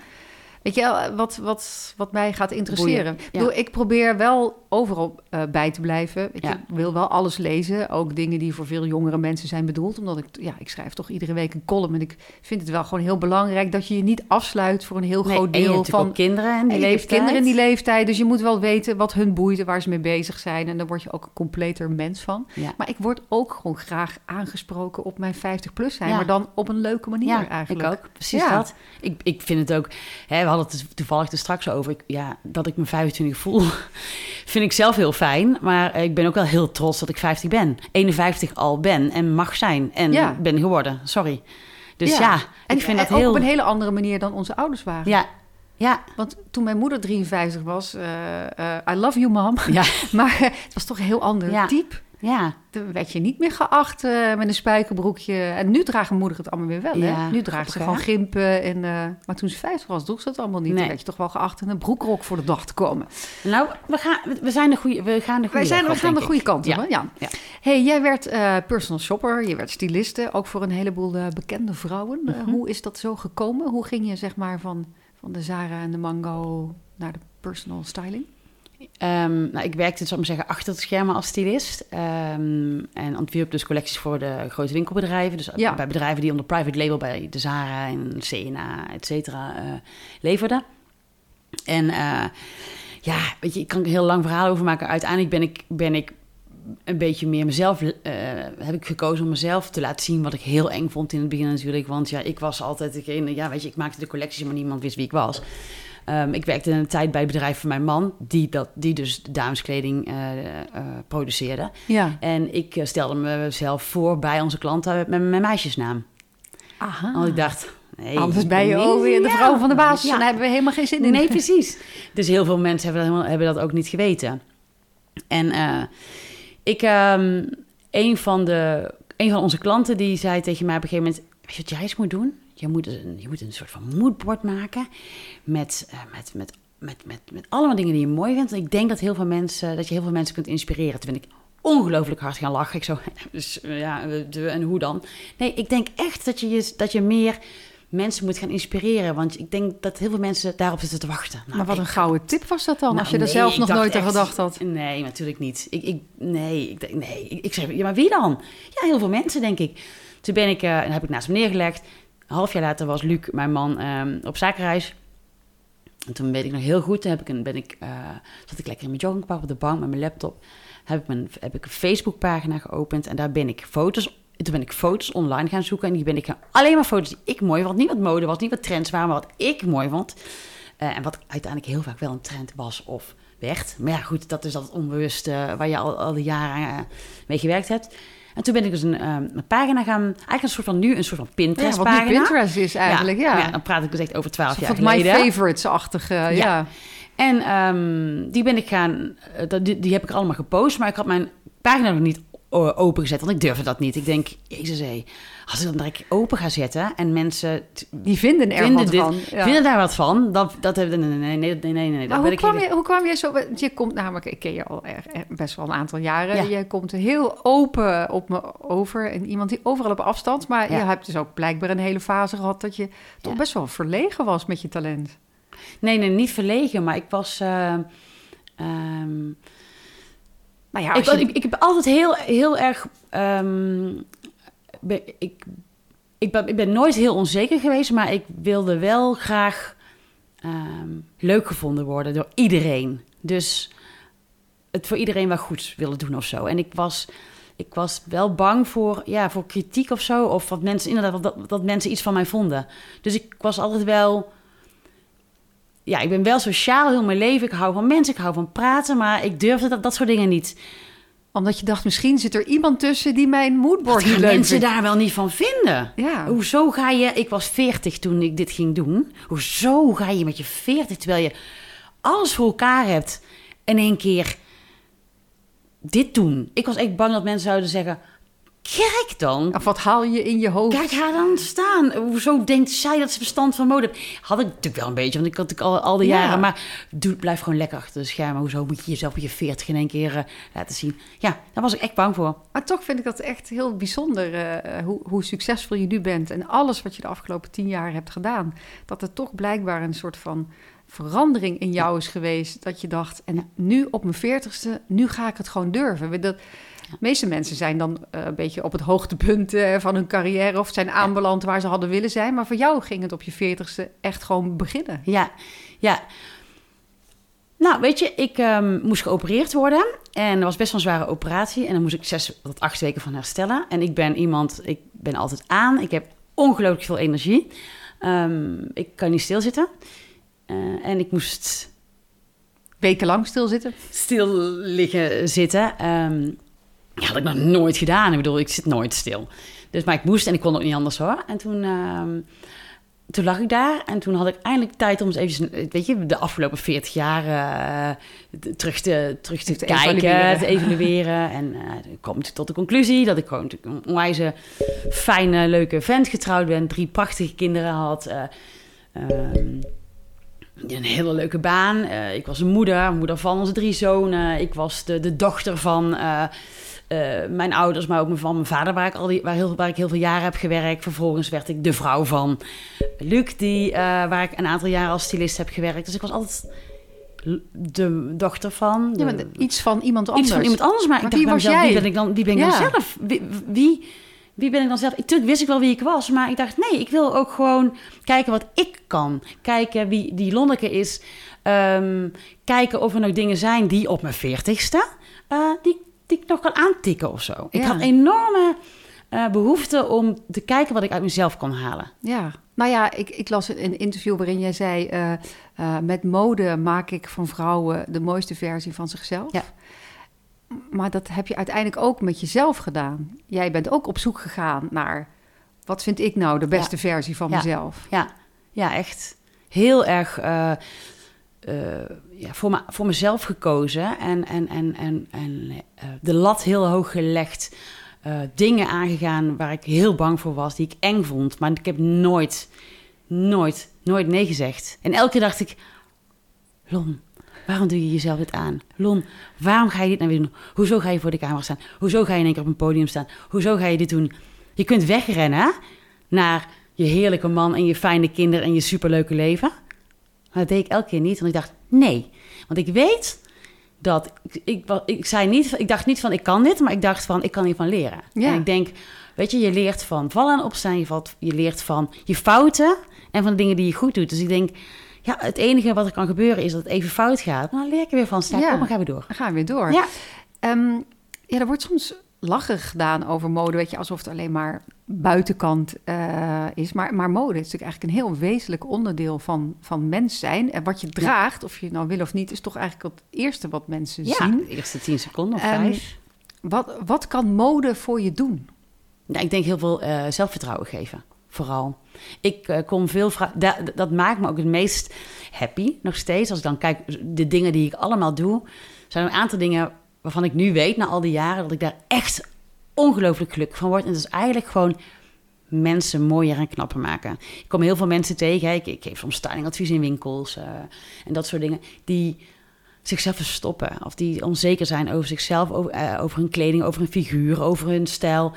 Weet je, wat, wat, wat mij gaat interesseren. Ik, bedoel, ik probeer wel overal eh, bij te blijven. Weet je, Ja. Ik wil wel alles lezen. Ook dingen die voor veel jongere mensen zijn bedoeld. Omdat ik, ja, ik schrijf toch iedere week een column. En ik vind het wel gewoon heel belangrijk dat je je niet afsluit voor een heel Nee, groot deel van. kinderen en die leeftijd. kinderen in die leeftijd. Dus je moet wel weten wat hun boeit en waar ze mee bezig zijn. En daar word je ook een completer mens van. Ja. Maar ik word ook gewoon graag aangesproken op mijn 50-plus zijn. Ja. Maar dan op een leuke manier Ja, eigenlijk. ik ook. Precies Ja. dat. Ik, ik vind het ook... Hè, we hadden het toevallig er straks over. Ik, ja, dat ik me 25 voel, (laughs) vind ik zelf heel fijn. Maar eh, ik ben ook wel heel trots dat ik 50 ben. 51 al ben en mag zijn. En Ja. ben geworden. Sorry. Dus ja, ik vind en dat ook heel... op een hele andere manier dan onze ouders waren. Ja, ja, Want toen mijn moeder 53 was, eh, eh, I love you mom. ja, (laughs) Maar eh, het was toch een heel ander Ja. type. Ja. Dan werd je niet meer geacht eh, met een spijkerbroekje. En nu dragen moeder het allemaal weer wel. Hè? Nu draagt ze gewoon gimpen. En, eh, maar toen ze 50 was, droeg ze het allemaal niet. Nee. Dan werd je toch wel geacht in een broekrok voor de dag te komen. Nou, we gaan, we zijn de goede, we gaan de goede Wij zijn, we gaan de goede kant op. Ja. Ja. Ja. Hey, jij werd eh, personal shopper, je werd styliste. Ook voor een heleboel bekende vrouwen. Mhm. hoe is dat zo gekomen? Hoe ging je zeg maar van, van de Zara en de Mango naar de personal styling? Ehm, nou, ik werkte, zal ik maar zeggen, achter het schermen als stylist. Ehm, en ontwierp dus collecties voor de grote winkelbedrijven. Dus Ja. bij bedrijven die onder private label bij de Zara en CNA, et cetera, eh, leverden. En eh, ja, weet je, ik kan er heel lang verhaal over maken. Uiteindelijk ben ik, ben ik een beetje meer mezelf, eh, heb ik gekozen om mezelf te laten zien wat ik heel eng vond in het begin natuurlijk. Want ja, ik was altijd degene, ja, weet je, ik maakte de collecties, maar niemand wist wie ik was. Ehm, ik werkte een tijd bij het bedrijf van mijn man, die, dat, die dus dameskleding eh, eh, produceerde. Ja. En ik eh, stelde mezelf voor bij onze klanten met mijn meisjesnaam. Aha. Want ik dacht, nee, Anders ben je nee, ook weer de ja. vrouw van de baas. Ja. En daar hebben we helemaal geen zin in. Nee, precies. Dus heel veel mensen hebben dat, helemaal, hebben dat ook niet geweten. En ik, ehm, een, van de, een van onze klanten die zei tegen mij op een gegeven moment... Weet je wat jij eens moet doen? Je moet een, je moet een soort van moodboard maken met, eh, met, met, met, met, met allemaal dingen die je mooi vindt. Ik denk dat, heel veel mensen, dat je heel veel mensen kunt inspireren. Toen ben ik ongelooflijk hard gaan lachen. Ik zo, (laughs) dus, eh, ja, en hoe dan? Nee, ik denk echt dat je, je, dat je meer mensen moet gaan inspireren. Want ik denk dat heel veel mensen daarop zitten te wachten. Nou, maar wat ik- een gouden tip was dat dan, nou, als je er nee, zelf ik nog nooit aan gedacht had. Nee, natuurlijk niet. Ik, ik, nee, ik, nee. Ik, ik zeg, ja, maar wie dan? Ja, heel veel mensen, denk ik. Toen ben ik, en heb ik naast me neergelegd. Een half jaar later was Luc, mijn man, ehm, op zakenreis. En toen weet ik nog heel goed, toen heb ik een, ben ik, eh, zat ik lekker in mijn joggingpak op de bank met mijn laptop. Heb ik, mijn, heb ik een Facebookpagina geopend en daar ben ik foto's toen ben ik foto's online gaan zoeken en die ben ik gaan, alleen maar foto's die ik mooi vond. Niet wat mode was, niet wat trends waren, maar wat ik mooi vond. Eh, en wat uiteindelijk heel vaak wel een trend was of werd. Maar ja, goed, dat is dat onbewust eh, waar je al, al die jaren mee gewerkt hebt. En toen ben ik dus een, ehm, een pagina gaan, eigenlijk een soort van nu, een soort van Ja, wat nu Pinterest-pagina. Pinterest is eigenlijk, ja. maar dan praat ik dus echt over twaalf jaar soort my geleden. favorites-achtige, ja. ja. En ehm, die ben ik gaan, eh, die, die heb ik allemaal gepost, maar ik had mijn pagina nog niet opengezet. Want ik durfde dat niet. Ik denk, jezus hé, als ik dat direct open ga zetten en mensen Die vinden er vinden, wat dit, van. Ja. vinden daar wat van, dat, dat nee, nee, nee, nee, nee. Maar hoe ik kwam, je, hoe kwam je zo... Je komt namelijk, ik ken je al best wel een aantal jaren. Ja. Je komt heel open op me over. En iemand die overal op afstand. Maar Ja. je hebt dus ook blijkbaar een hele fase gehad... dat je toch best wel verlegen was met je talent. Nee, nee, niet verlegen, maar ik was... ehm, Nou ja, ik, je- ik, ik heb altijd heel, heel erg. ehm, ben- ik, ik, ben, ik ben nooit heel onzeker geweest, maar ik wilde wel graag ehm, leuk gevonden worden door iedereen. Dus het voor iedereen wel goed willen doen of zo. En ik was, ik was wel bang voor, ja, voor kritiek of zo. Of wat mensen inderdaad dat, dat mensen iets van mij vonden. Dus ik was altijd wel. Ja, ik ben wel sociaal heel mijn leven. Ik hou van mensen, ik hou van praten, maar ik durfde dat, dat soort dingen niet. Omdat je dacht, misschien zit er iemand tussen... die mijn moodboard niet leuk mensen vindt. daar wel niet van vinden? Ja. Hoezo ga je... Ik was 40 toen ik dit ging doen. Hoezo ga je met je 40, terwijl je alles voor elkaar hebt... in één keer dit doen? Ik was echt bang dat mensen zouden zeggen... Kijk dan. Of wat haal je in je hoofd? Kijk haar dan staan. Hoezo denkt zij dat ze verstand van mode heeft? Had ik natuurlijk wel een beetje, want ik had natuurlijk al, al die Ja. jaren. Maar doe, blijf gewoon lekker achter de schermen. Hoezo moet je jezelf op je 40 in één keer eh, laten zien? Ja, daar was ik echt bang voor. Maar toch vind ik dat echt heel bijzonder eh, hoe, hoe succesvol je nu bent. En alles wat je de afgelopen tien jaar hebt gedaan. Dat er toch blijkbaar een soort van verandering in jou is geweest. Dat je dacht, en nu op mijn veertigste, nu ga ik het gewoon durven. Dat, de meeste mensen zijn dan eh, een beetje op het hoogtepunt eh, van hun carrière... of zijn aanbeland waar ze hadden willen zijn. Maar voor jou ging het op je veertigste echt gewoon beginnen. Ja, ja. Nou, weet je, ik ehm, moest geopereerd worden. En dat was best wel een zware operatie. En dan moest ik zes tot acht weken van herstellen. En ik ben iemand, ik ben altijd aan. Ik heb ongelooflijk veel energie. Ehm, ik kan niet stilzitten. Eh en ik moest Wekenlang stilzitten. stil liggen zitten. Ehm ja, had ik nog nooit gedaan. Ik bedoel, ik zit nooit stil. Dus, maar ik moest en ik kon ook niet anders hoor. En toen, ehm, toen lag ik daar en toen had ik eindelijk tijd om eens even, weet je, de afgelopen 40 jaar eh, terug te, terug te, Te kijken, evalueren. te evalueren. en eh ik kwam tot de conclusie dat ik gewoon natuurlijk een onwijze fijne, leuke vent getrouwd ben. Drie prachtige kinderen had. eh, ehm, een hele leuke baan. Ik was een moeder, moeder van onze drie zonen. Ik was de, de dochter van eh, mijn ouders, maar ook van mijn vader, waar ik, al die, waar, heel, waar ik heel veel jaren heb gewerkt. Vervolgens werd ik de vrouw van Luc, die, eh, waar ik een aantal jaren als stylist heb gewerkt. Dus ik was altijd de dochter van. Ja, maar iets van iemand anders. iets van iemand anders. Maar, Maar ik dacht bij mezelf, jij? wie ben ik dan, wie ben ik dan zelf? Wie, wie, wie ben ik dan zelf? Natuurlijk wist ik wel wie ik was, maar ik dacht, nee, ik wil ook gewoon kijken wat ik kan. Kijken wie die Lonneke is. Ehm, kijken of er nog dingen zijn die op mijn veertigste, eh die, die ik nog kan aantikken of zo. Ik Ja. had enorme eh, behoefte om te kijken wat ik uit mezelf kon halen. Ja, nou ja, ik, ik las een interview waarin jij zei... eh, eh, met mode maak ik van vrouwen de mooiste versie van zichzelf. Ja. Maar dat heb je uiteindelijk ook met jezelf gedaan. Jij bent ook op zoek gegaan naar... wat vind ik nou de beste versie van Ja. mezelf? Ja, ja echt heel erg ja, voor, me, voor mezelf gekozen en, en, en, en, en eh, de lat heel hoog gelegd. eh, dingen aangegaan waar ik heel bang voor was, die ik eng vond. Maar ik heb nooit, nooit, nooit nee gezegd. En elke keer dacht ik, Lon, waarom doe je jezelf dit aan? Lon, waarom ga je dit nou weer doen? Hoezo ga je voor de camera staan? Hoezo ga je in één keer op een podium staan? Hoezo ga je dit doen? Je kunt wegrennen naar je heerlijke man en je fijne kinderen en je superleuke leven. Maar dat deed ik elke keer niet, want ik dacht, nee. Want ik weet dat, ik, ik, ik, zei niet, ik dacht niet van, ik kan dit, maar ik dacht van, ik kan hiervan leren. Ja. En ik denk, weet je, je leert van vallen en opstaan, je, valt, je leert van je fouten en van de dingen die je goed doet. Dus ik denk, ja, het enige wat er kan gebeuren is dat het even fout gaat. Maar dan leer ik er weer van, sta Ja. op en gaan we door. Dan gaan we weer door. Ja. Ehm, ja, er wordt soms lachen gedaan over mode, weet je, alsof het alleen maar buitenkant eh, is. Maar, maar mode is natuurlijk eigenlijk een heel wezenlijk onderdeel van, van mens zijn. En wat je draagt, of je nou wil of niet, is toch eigenlijk het eerste wat mensen Ja, zien. de eerste tien seconden of Ehm, vijf. Wat, wat kan mode voor je doen? Ja, ik denk heel veel eh, zelfvertrouwen geven, vooral. Ik eh, kom veel vragen. Da- dat maakt me ook het meest happy nog steeds. Als ik dan kijk, de dingen die ik allemaal doe, zijn een aantal dingen waarvan ik nu weet, na al die jaren, dat ik daar echt ongelooflijk gelukkig van word. En dat is eigenlijk gewoon mensen mooier en knapper maken. Ik kom heel veel mensen tegen. Ik, ik geef soms stylingadvies in winkels eh, en dat soort dingen. Die zichzelf verstoppen. Of die onzeker zijn over zichzelf, over, eh, over hun kleding, over hun figuur, over hun stijl.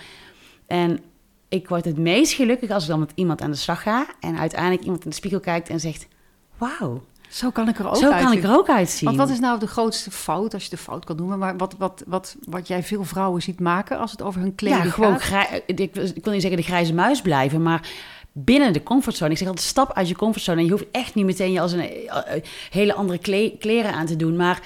En ik word het meest gelukkig als ik dan met iemand aan de slag ga. En uiteindelijk iemand in de spiegel kijkt en zegt... Wauw, Zo kan ik er ook zo kan uitzien. ik er ook uitzien. Want wat is nou de grootste fout, als je de fout kan noemen, maar wat, wat, wat, wat jij veel vrouwen ziet maken als het over hun kleding ja, gewoon gaat? grij- ik, ik wil niet zeggen de grijze muis blijven, maar binnen de comfortzone. Ik zeg altijd, stap uit je comfortzone. En je hoeft echt niet meteen je als een eh, hele andere kle- kleren aan te doen. Maar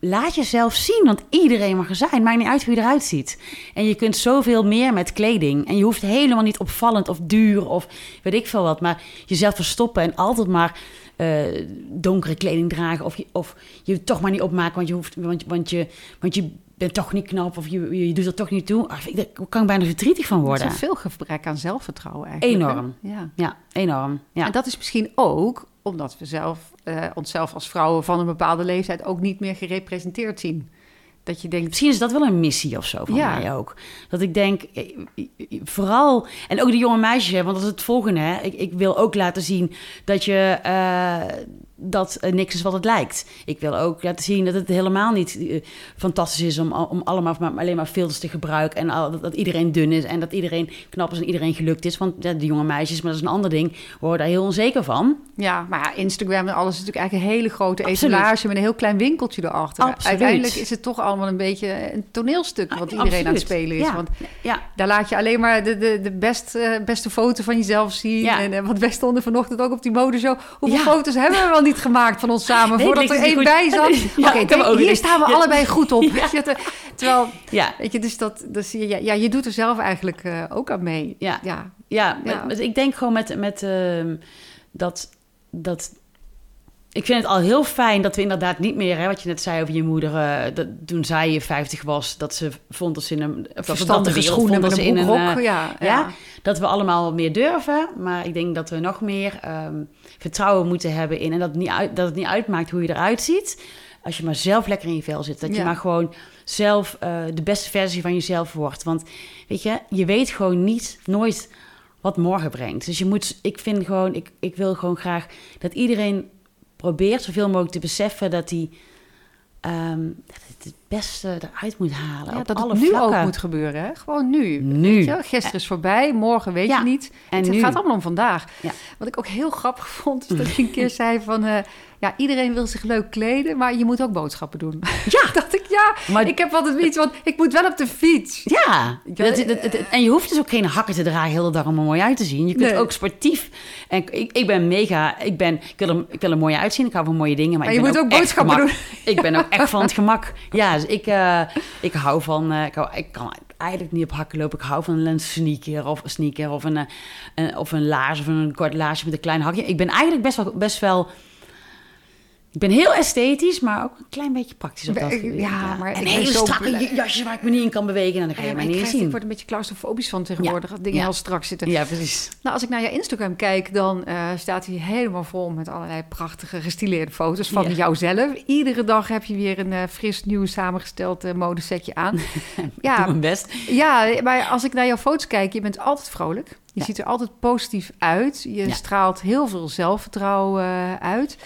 laat jezelf zien, want iedereen mag er zijn. Maakt niet uit hoe je eruit ziet. En je kunt zoveel meer met kleding. En je hoeft helemaal niet opvallend of duur of weet ik veel wat. Maar jezelf verstoppen en altijd maar eh, donkere kleding dragen. Of je, of je toch maar niet opmaken, want je, hoeft, want, want je, want je bent toch niet knap. Of je, je doet er toch niet toe. Ah, ik- Daar kan ik bijna verdrietig van worden. is een veel gebrek aan zelfvertrouwen eigenlijk. Enorm. Ja. Ja, enorm. Ja. En dat is misschien ook omdat we zelf, eh, onszelf als vrouwen van een bepaalde leeftijd ook niet meer gerepresenteerd zien. Dat je denkt, Misschien is dat wel een missie of zo van Ja. mij ook. Dat ik denk, eh, vooral... En ook de jonge meisjes, hè, want dat is het volgende. Hè. Ik, ik wil ook laten zien dat je... eh, dat eh, niks is wat het lijkt. Ik wil ook laten zien dat het helemaal niet eh, fantastisch is... om, om allemaal maar, alleen maar filters te gebruiken... en al, dat, dat iedereen dun is en dat iedereen knap is en iedereen gelukt is. Want ja, de jonge meisjes, maar dat is een ander ding... worden daar heel onzeker van. ja, maar Instagram en alles is natuurlijk eigenlijk een hele grote Absoluut. etalage met een heel klein winkeltje erachter. Absoluut. Uiteindelijk is het toch allemaal een beetje een toneelstuk wat iedereen aan het spelen is. Ja. Want Ja, daar laat je alleen maar de, de, de best, eh, beste foto van jezelf zien. Ja. En wat best stonden vanochtend ook op die modeshow. Hoeveel foto's hebben we niet gemaakt van ons samen? Nee, voordat er één bij zat. (laughs) Ja, Oké, hier staan we Ja. allebei goed op. (laughs) Je, dat- terwijl, ja. weet je, dus dat, dus, ja, ja, je doet er zelf eigenlijk eh, ook aan mee. Ja. ja. Ja, Ja. met- ik denk gewoon met, met ehm, dat, dat. Ik vind het al heel fijn dat we inderdaad niet meer, hè, wat je net zei over je moeder, eh, dat toen zij je 50 was, dat ze vond dat ze in een. Verstandige schoenen met een in een. eh, ja, ja. ja, dat we allemaal meer durven. Maar ik denk dat we nog meer ehm, vertrouwen moeten hebben in. En dat het, niet uit, dat het niet uitmaakt hoe je eruit ziet. Als je maar zelf lekker in je vel zit. Dat je maar gewoon zelf eh, de beste versie van jezelf wordt. Want weet je, je weet gewoon niet, nooit wat morgen brengt. Dus je moet, ik vind gewoon, ik, ik wil gewoon graag dat iedereen probeert zoveel mogelijk te beseffen dat hij ehm, beste eruit moet halen. Ja, op dat alle het nu vlakken. ook moet gebeuren. Hè? Gewoon nu. Nu. Weet je? Gisteren is voorbij, morgen weet Ja, je niet. en het nu. gaat allemaal om vandaag. Ja. Wat ik ook heel grappig vond, is dat (laughs) je een keer zei van... eh, ja, iedereen wil zich leuk kleden, maar je moet ook boodschappen doen. (laughs) Ja. dacht ik, ja, Maar- ik heb altijd iets, want ik moet wel op de fiets. Ja, Ja, dat, dat- dat- en je hoeft dus ook geen hakken te dragen heel de dag om er mooi uit te zien. Je kunt Nee. ook sportief. En ik, ik ben mega, ik, ben, ik, wil er, ik wil er mooi uitzien. Ik hou van mooie dingen. Maar, Maar ik je ben moet ook echt boodschappen doen. Ik ben ook echt van het (laughs) gemak. Ja, dus ik, eh, ik hou van, eh, ik, hou, ik kan eigenlijk niet op hakken lopen. Ik hou van een sneaker of een sneaker of een, eh, een, of een laars of een kort laarsje met een klein hakje. Ik ben eigenlijk best wel, best wel ik ben heel esthetisch, maar ook een klein beetje praktisch op dat Ik- gebied. ja, maar en ik hele strakke blij. jasjes waar ik me niet in kan bewegen. En dan ga je Ja, mij ik, niet krijg- ik zien. word een beetje claustrofobisch van tegenwoordig, dat dingen Ja. heel strak zitten. Ja, precies. Nou, als ik naar je Instagram kijk, dan eh, staat hij helemaal vol met allerlei prachtige gestileerde foto's van jouzelf. Iedere dag heb je weer een eh, fris, nieuw samengesteld eh, modesetje aan. (laughs) Doe ja, mijn best. ja, maar als ik naar jouw foto's kijk, je bent altijd vrolijk. Je ziet er altijd positief uit. Je straalt heel veel zelfvertrouwen uit.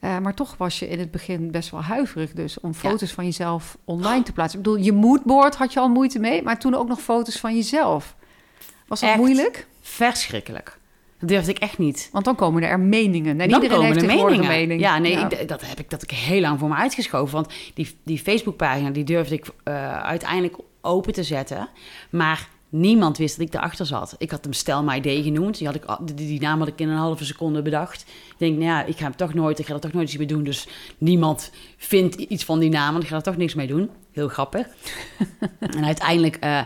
Eh, maar toch was je in het begin best wel huiverig dus om Ja. foto's van jezelf online te plaatsen. Ik bedoel, je moodboard had je al moeite mee, maar toen ook nog foto's van jezelf. Was dat Echt? moeilijk? Verschrikkelijk. Dat durfde ik echt niet. Want dan komen er meningen. En Dan iedereen komen heeft tegenwoordig meningen. mening. Ja, nee, Ik, dat heb ik dat ik heel lang voor me uitgeschoven. Want die, die Facebookpagina die durfde ik eh, uiteindelijk open te zetten. Maar niemand wist dat ik erachter zat. Ik had hem Stel My Day genoemd. Die, had ik, die, die naam had ik in een halve seconde bedacht. Ik denk, nou ja, ik ga hem toch nooit, ik ga er toch nooit iets mee doen. Dus niemand vindt iets van die naam, want ik ga er toch niks mee doen. Heel grappig. (laughs) en uiteindelijk eh,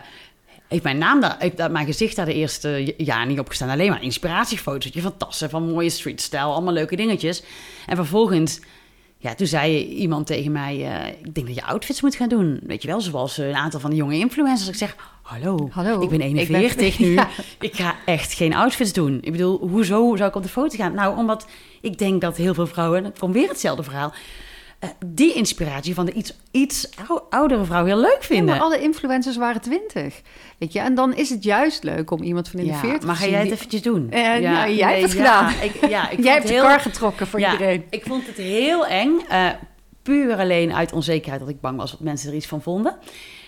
heeft mijn naam daar, daar- mijn gezicht daar de eerste jaar niet op gestaan. Alleen maar inspiratiefoto's van tassen, van mooie streetstyle, allemaal leuke dingetjes. En vervolgens, ja, toen zei iemand tegen mij, eh, ik denk dat je outfits moet gaan doen. Weet je wel, zoals een aantal van de jonge influencers. Ik zeg, hallo, Hallo, ik ben ik ben- 41 (laughs) nu. Ja. Ik ga echt geen outfits doen. Ik bedoel, hoezo zou ik op de foto gaan? Nou, omdat ik denk dat heel veel vrouwen, en het komt weer hetzelfde verhaal, eh, die inspiratie van de iets, iets ou- oudere vrouw heel leuk Ja, vinden. maar alle influencers waren twintig. Weet je, en dan is het juist leuk om iemand van in de Ja, 40 maar ga jij die- het eventjes doen? Eh, nou, jij hebt het ja, gedaan. Ik, ja, ik (laughs) Jij hebt het de heel, kar getrokken voor ja, iedereen. Ik vond het heel eng. eh, puur alleen uit onzekerheid dat ik bang was dat mensen er iets van vonden.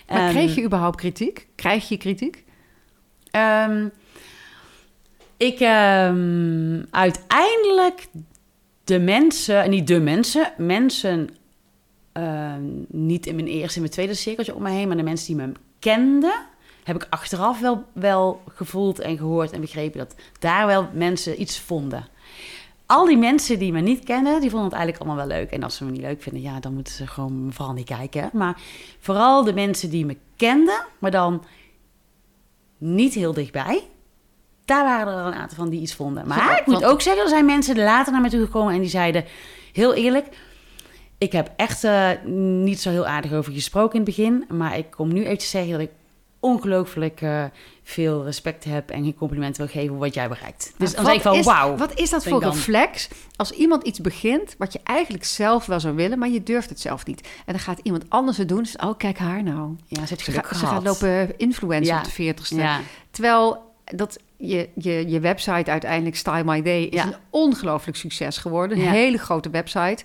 Maar Ehm, kreeg je überhaupt kritiek? Krijg je kritiek? Ehm, ik ehm, uiteindelijk de mensen, niet de mensen, mensen niet in mijn eerste en mijn tweede cirkeltje om me heen, maar de mensen die me kenden, heb ik achteraf wel, wel gevoeld en gehoord en begrepen dat daar wel mensen iets vonden. Al die mensen die me niet kennen, die vonden het eigenlijk allemaal wel leuk. En als ze me niet leuk vinden, ja, dan moeten ze gewoon vooral niet kijken. Maar vooral de mensen die me kenden, maar dan niet heel dichtbij. Daar waren er wel een aantal van die iets vonden. Maar Ja, ik moet want- ook zeggen, er zijn mensen later naar me toe gekomen en die zeiden, heel eerlijk, ik heb echt eh, niet zo heel aardig over je gesproken in het begin. Maar ik kom nu even te zeggen dat ik ongelooflijk eh, veel respect heb en geen complimenten wil geven wat jij bereikt. Dus dan wat zeg ik wauw. Wat is dat voor dan. reflex als iemand iets begint wat je eigenlijk zelf wel zou willen, maar je durft het zelf niet. En dan gaat iemand anders het doen. Dus, oh, kijk haar nou. Ja, ze gaat- ze gaat lopen influencer Ja. op de 40ste. Ja, Terwijl dat je, je, je website uiteindelijk, Style My Day, is Ja. een ongelooflijk succes geworden. Een hele grote website.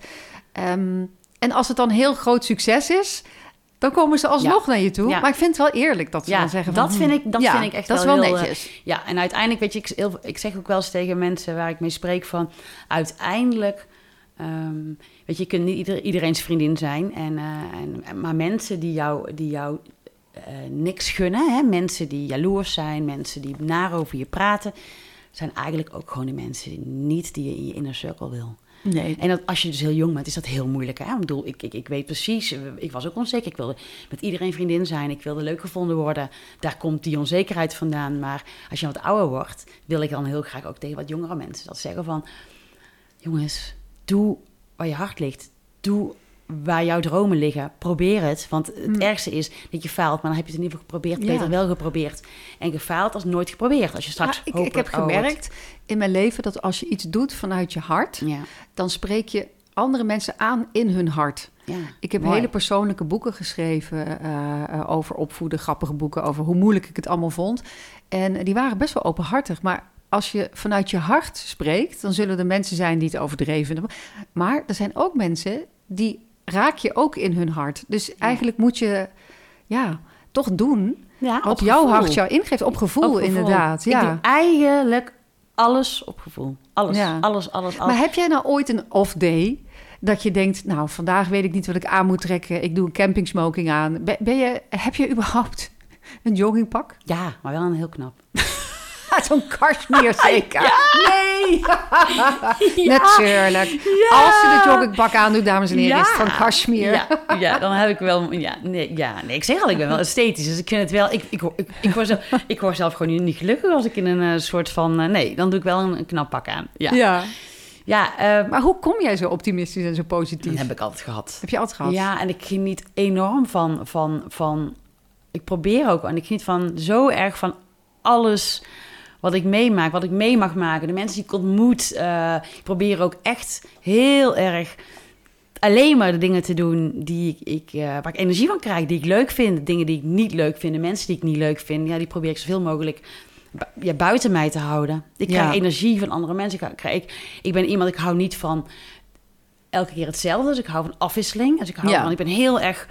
Ehm, en als het dan heel groot succes is, dan komen ze alsnog naar je toe. Ja. Maar ik vind het wel eerlijk dat ze Ja, dan zeggen van... dat vind ik- dat vind ik echt dat is wel heel, eh, netjes. Ja, en uiteindelijk, weet je, ik, heel- ik zeg ook wel eens tegen mensen waar ik mee spreek van... uiteindelijk, ehm, weet je, je kunt niet ieder, iedereen's vriendin zijn. En, eh, en, en- maar mensen die jou, die jou eh, niks gunnen, hè, mensen die jaloers zijn... mensen die naar over je praten... zijn eigenlijk ook gewoon de mensen die niet die je in je inner circle wil. Nee. En dat, als je dus heel jong bent, is dat heel moeilijk. Hè? Ik bedoel, ik, ik, ik weet precies, eh, ik was ook onzeker. Ik wilde met iedereen vriendin zijn. Ik wilde leuk gevonden worden. Daar komt die onzekerheid vandaan. Maar als je wat ouder wordt, wil ik dan heel graag ook tegen wat jongere mensen dat zeggen van... Jongens, doe waar je hart ligt. Doe waar jouw dromen liggen. Probeer het. Want het Mm. ergste is dat je faalt. Maar dan heb je het in ieder geval geprobeerd. Ja. Beter wel geprobeerd. En gefaald als nooit geprobeerd. Als je straks Maar ik, ik heb wordt. gemerkt in mijn leven dat als je iets doet vanuit je hart, Ja, dan spreek je andere mensen aan in hun hart. ja. Ik heb Mooi. hele persoonlijke boeken geschreven eh, eh, over opvoeden, grappige boeken over hoe moeilijk ik het allemaal vond. En die waren best wel openhartig. Maar als je vanuit je hart spreekt, dan zullen er mensen zijn die het overdreven. Maar er zijn ook mensen die raak je ook in hun hart. Dus eigenlijk moet je ja, toch doen Ja, wat op jouw hart jou ingeeft. Op gevoel, Op gevoel. inderdaad. Ik Ja. doe eigenlijk alles op gevoel. Alles, Ja. alles, alles, alles. Maar heb jij nou ooit een off-day dat je denkt, nou, vandaag weet ik niet wat ik aan moet trekken. Ik doe een camping smoking aan. Ben, ben je, heb je überhaupt een joggingpak? Ja, maar wel een heel knap. (laughs) Zo'n cashmere zeker? Nee! (laughs) Natuurlijk. Als je de joggingpak aandoet, dames en heren, is het van cashmere. Ja, ja, dan heb ik wel... Ja, nee, ja, nee, ik zeg al, ik ben wel esthetisch. Dus ik vind het wel... Ik, ik, ik, ik, word, zelf, (laughs) ik word zelf gewoon niet gelukkig als ik in een eh, soort van... eh, nee, dan doe ik wel een, een knap pak aan. Ja, ja. Ja. eh, Maar hoe kom jij zo optimistisch en zo positief? dat heb ik altijd gehad. Heb je altijd gehad? Ja, en ik geniet enorm van, van, van... Ik probeer ook, en ik geniet van zo erg van alles wat ik meemaak, wat ik mee mag maken. De mensen die ik ontmoet. eh, ik probeer ook echt heel erg alleen maar de dingen te doen die ik, ik, eh, waar ik energie van krijg, die ik leuk vind. Dingen die ik niet leuk vind, de mensen die ik niet leuk vind. Ja, die probeer ik zoveel mogelijk bu- ja, buiten mij te houden. Ik krijg energie van andere mensen. Ik, krijg, ik, ik ben iemand, ik hou niet van elke keer hetzelfde. Dus ik hou van afwisseling. Dus ik hou Ja. van, ik ben heel erg,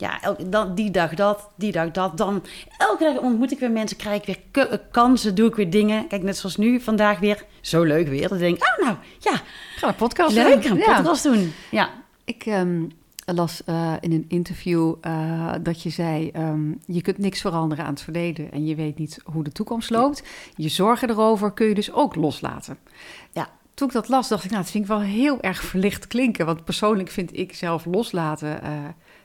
ja, dan, die dag dat, die dag dat. Dan elke dag ontmoet ik weer mensen, krijg ik weer k- kansen, doe ik weer dingen. Kijk, net zoals nu, vandaag weer, zo leuk weer. Dan denk ik, oh nou, ja, Ga een podcast leuk, doen. een Ja. podcast doen. Ja, Ik ehm, las eh, in een interview eh, dat je zei: ehm, je kunt niks veranderen aan het verleden en je weet niet hoe de toekomst loopt. Je zorgen erover kun je dus ook loslaten. Ja. Toen ik dat las, dacht ik: Nou, dat vind ik wel heel erg verlicht klinken. Want persoonlijk vind ik zelf loslaten. eh,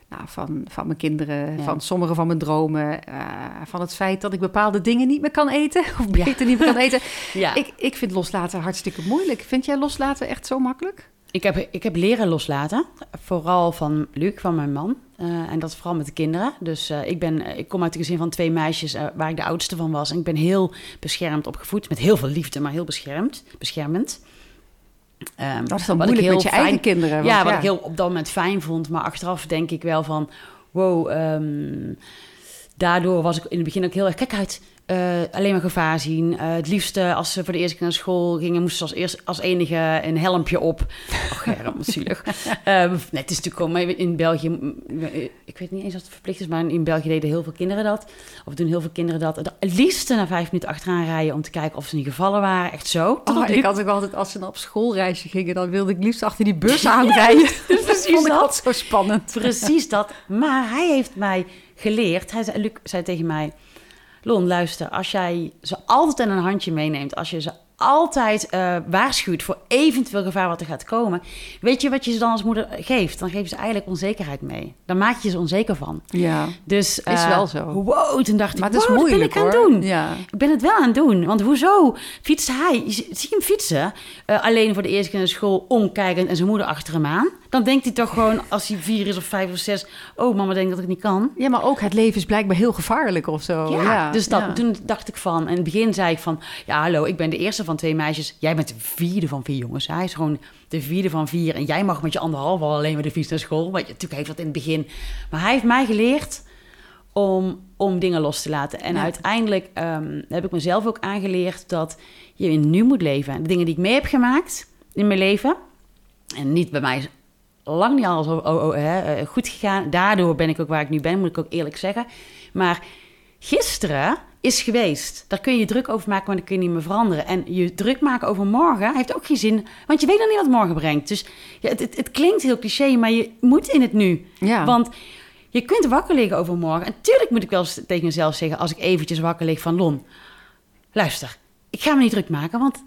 nou, van, van mijn kinderen, Ja. van sommige van mijn dromen, eh, van het feit dat ik bepaalde dingen niet meer kan eten, (laughs) of Ja. beter niet meer kan eten. (laughs) ja. Ik, ik vind loslaten hartstikke moeilijk. Vind jij loslaten echt zo makkelijk? Ik heb, ik heb leren loslaten. Vooral van Luc, van mijn man. Eh, en dat vooral met de kinderen. Dus eh, ik, ben, ik kom uit een gezin van twee meisjes waar ik de oudste van was. En ik ben heel beschermd opgevoed. Met heel veel liefde, maar heel beschermd, beschermend. Ehm, Dat is dan wat ik moeilijk heel met je fijn- eigen kinderen. want ja, wat ik heel op dat moment fijn vond. Maar achteraf denk ik wel van... Wow, ehm, daardoor was ik in het begin ook heel erg... Kijk uit, eh, alleen maar gevaar zien. Eh, het liefste als ze voor de eerste keer naar school gingen... moesten ze als, eerst, als enige een helmpje op. Och, ja, wat zielig. (laughs) Ehm, nee, het is natuurlijk. Maar in België... mm, Ik weet niet eens of het verplicht is... maar in België deden heel veel kinderen dat. Of doen heel veel kinderen dat. Het liefste na vijf minuten achteraan rijden... om te kijken of ze niet gevallen waren. Echt zo. Oh, ik had ook altijd, als ze dan op schoolreisje gingen, dan wilde ik liefst achter die bus (laughs) aanrijden. (laughs) dat precies vond ik dat. altijd zo spannend. Precies dat. Maar hij heeft mij geleerd. Hij zei, Luc zei tegen mij: Lon, luister, als jij ze altijd in een handje meeneemt, als je ze altijd eh, waarschuwt voor eventueel gevaar wat er gaat komen, weet je wat je ze dan als moeder geeft? Dan geef je ze eigenlijk onzekerheid mee. Dan maak je ze onzeker van. Ja, Dus Is eh, wel zo. Wow, toen dacht ik, maar het is wow, dat ben moeilijk ik aan het doen. Ja. Ik ben het wel aan het doen. Want hoezo fietst hij? Zie je hem fietsen? eh, alleen voor de eerste keer naar school, omkijkend en zijn moeder achter hem aan. Dan denkt hij toch gewoon, als hij vier is of vijf of zes... Oh, mama denkt dat ik niet kan. ja, maar ook het leven is blijkbaar heel gevaarlijk of zo. ja, Ja, dus dat, ja. toen dacht ik van... In het begin zei ik van... Ja, hallo, ik ben de eerste van twee meisjes. Jij bent de vierde van vier jongens. Hij is gewoon de vierde van vier. En jij mag met je anderhalf al alleen maar de fiets naar school. Want je, natuurlijk heeft dat in het begin. Maar hij heeft mij geleerd om, om dingen los te laten. En Ja. uiteindelijk ehm, heb ik mezelf ook aangeleerd dat je in nu moet leven. De dingen die ik mee heb gemaakt in mijn leven... En niet bij mij lang niet alles oh, oh, oh, hè, eh, goed gegaan. Daardoor ben ik ook waar ik nu ben, moet ik ook eerlijk zeggen. Maar gisteren is geweest. Daar kun je druk over maken, maar dat kun je niet meer veranderen. En je druk maken over morgen heeft ook geen zin, want je weet nog niet wat morgen brengt. Dus ja, het, het, het klinkt heel cliché, maar je moet in het nu. Ja. Want je kunt wakker liggen over morgen. En tuurlijk moet ik wel eens tegen mezelf zeggen, als ik eventjes wakker lig van Lon, luister, ik ga me niet druk maken, want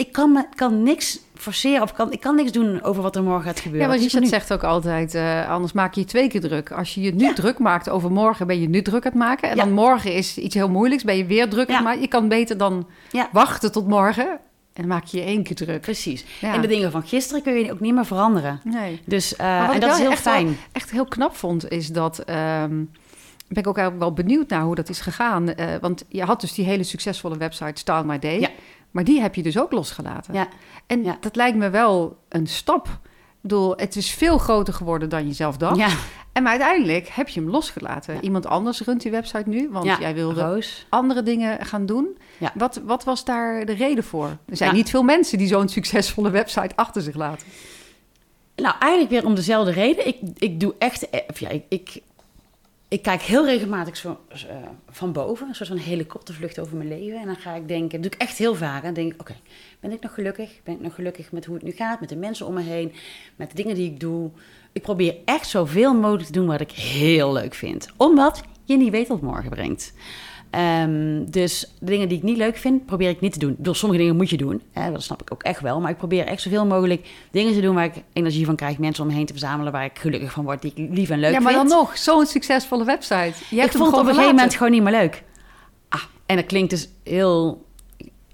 ik kan, me, kan niks forceren of kan, ik kan niks doen over wat er morgen gaat gebeuren. Ja, maar Richard zegt ook altijd, eh, anders maak je je twee keer druk. Als je je nu druk maakt over morgen, ben je nu druk aan het maken. En Ja. dan morgen is iets heel moeilijks, ben je weer druk aan het maken. Je kan beter dan wachten tot morgen en dan maak je je één keer druk. Precies. Ja. En de dingen van gisteren kun je ook niet meer veranderen. Nee. Dus, eh, wat en dat wel is heel echt wel- fijn. echt heel knap vond, is dat. ehm, ben ik ook eigenlijk wel benieuwd naar hoe dat is gegaan. Eh, want je had dus die hele succesvolle website Style My Day. Ja. Maar die heb je dus ook losgelaten. Ja. En Ja. dat lijkt me wel een stap. Ik bedoel, het is veel groter geworden dan je zelf dacht. Ja. En maar uiteindelijk heb je hem losgelaten. Iemand anders runt die website nu, want Ja, jij wilde Roos. andere dingen gaan doen. Ja. Wat, wat was daar de reden voor? Er zijn Ja. niet veel mensen die zo'n succesvolle website achter zich laten. Nou, eigenlijk weer om dezelfde reden. Ik, ik doe echt... eh, ja, ik, ik, ik kijk heel regelmatig zo, eh, van boven. Een soort van helikoptervlucht over mijn leven. En dan ga ik denken... Dat doe ik echt heel vaak. En dan denk ik, oké, ben ik nog gelukkig? Ben ik nog gelukkig met hoe het nu gaat? Met de mensen om me heen? Met de dingen die ik doe? Ik probeer echt zoveel mogelijk te doen wat ik heel leuk vind. Omdat je niet weet wat morgen brengt. Ehm, dus de dingen die ik niet leuk vind, probeer ik niet te doen. Bedoel, sommige dingen moet je doen. Hè, dat snap ik ook echt wel. Maar ik probeer echt zoveel mogelijk dingen te doen waar ik energie van krijg. Mensen om me heen te verzamelen waar ik gelukkig van word. Die ik lief en leuk ja, maar vind. dan nog, zo'n succesvolle website. Je ik vond het op een gegeven moment gewoon niet meer leuk. Ah, en dat klinkt dus heel...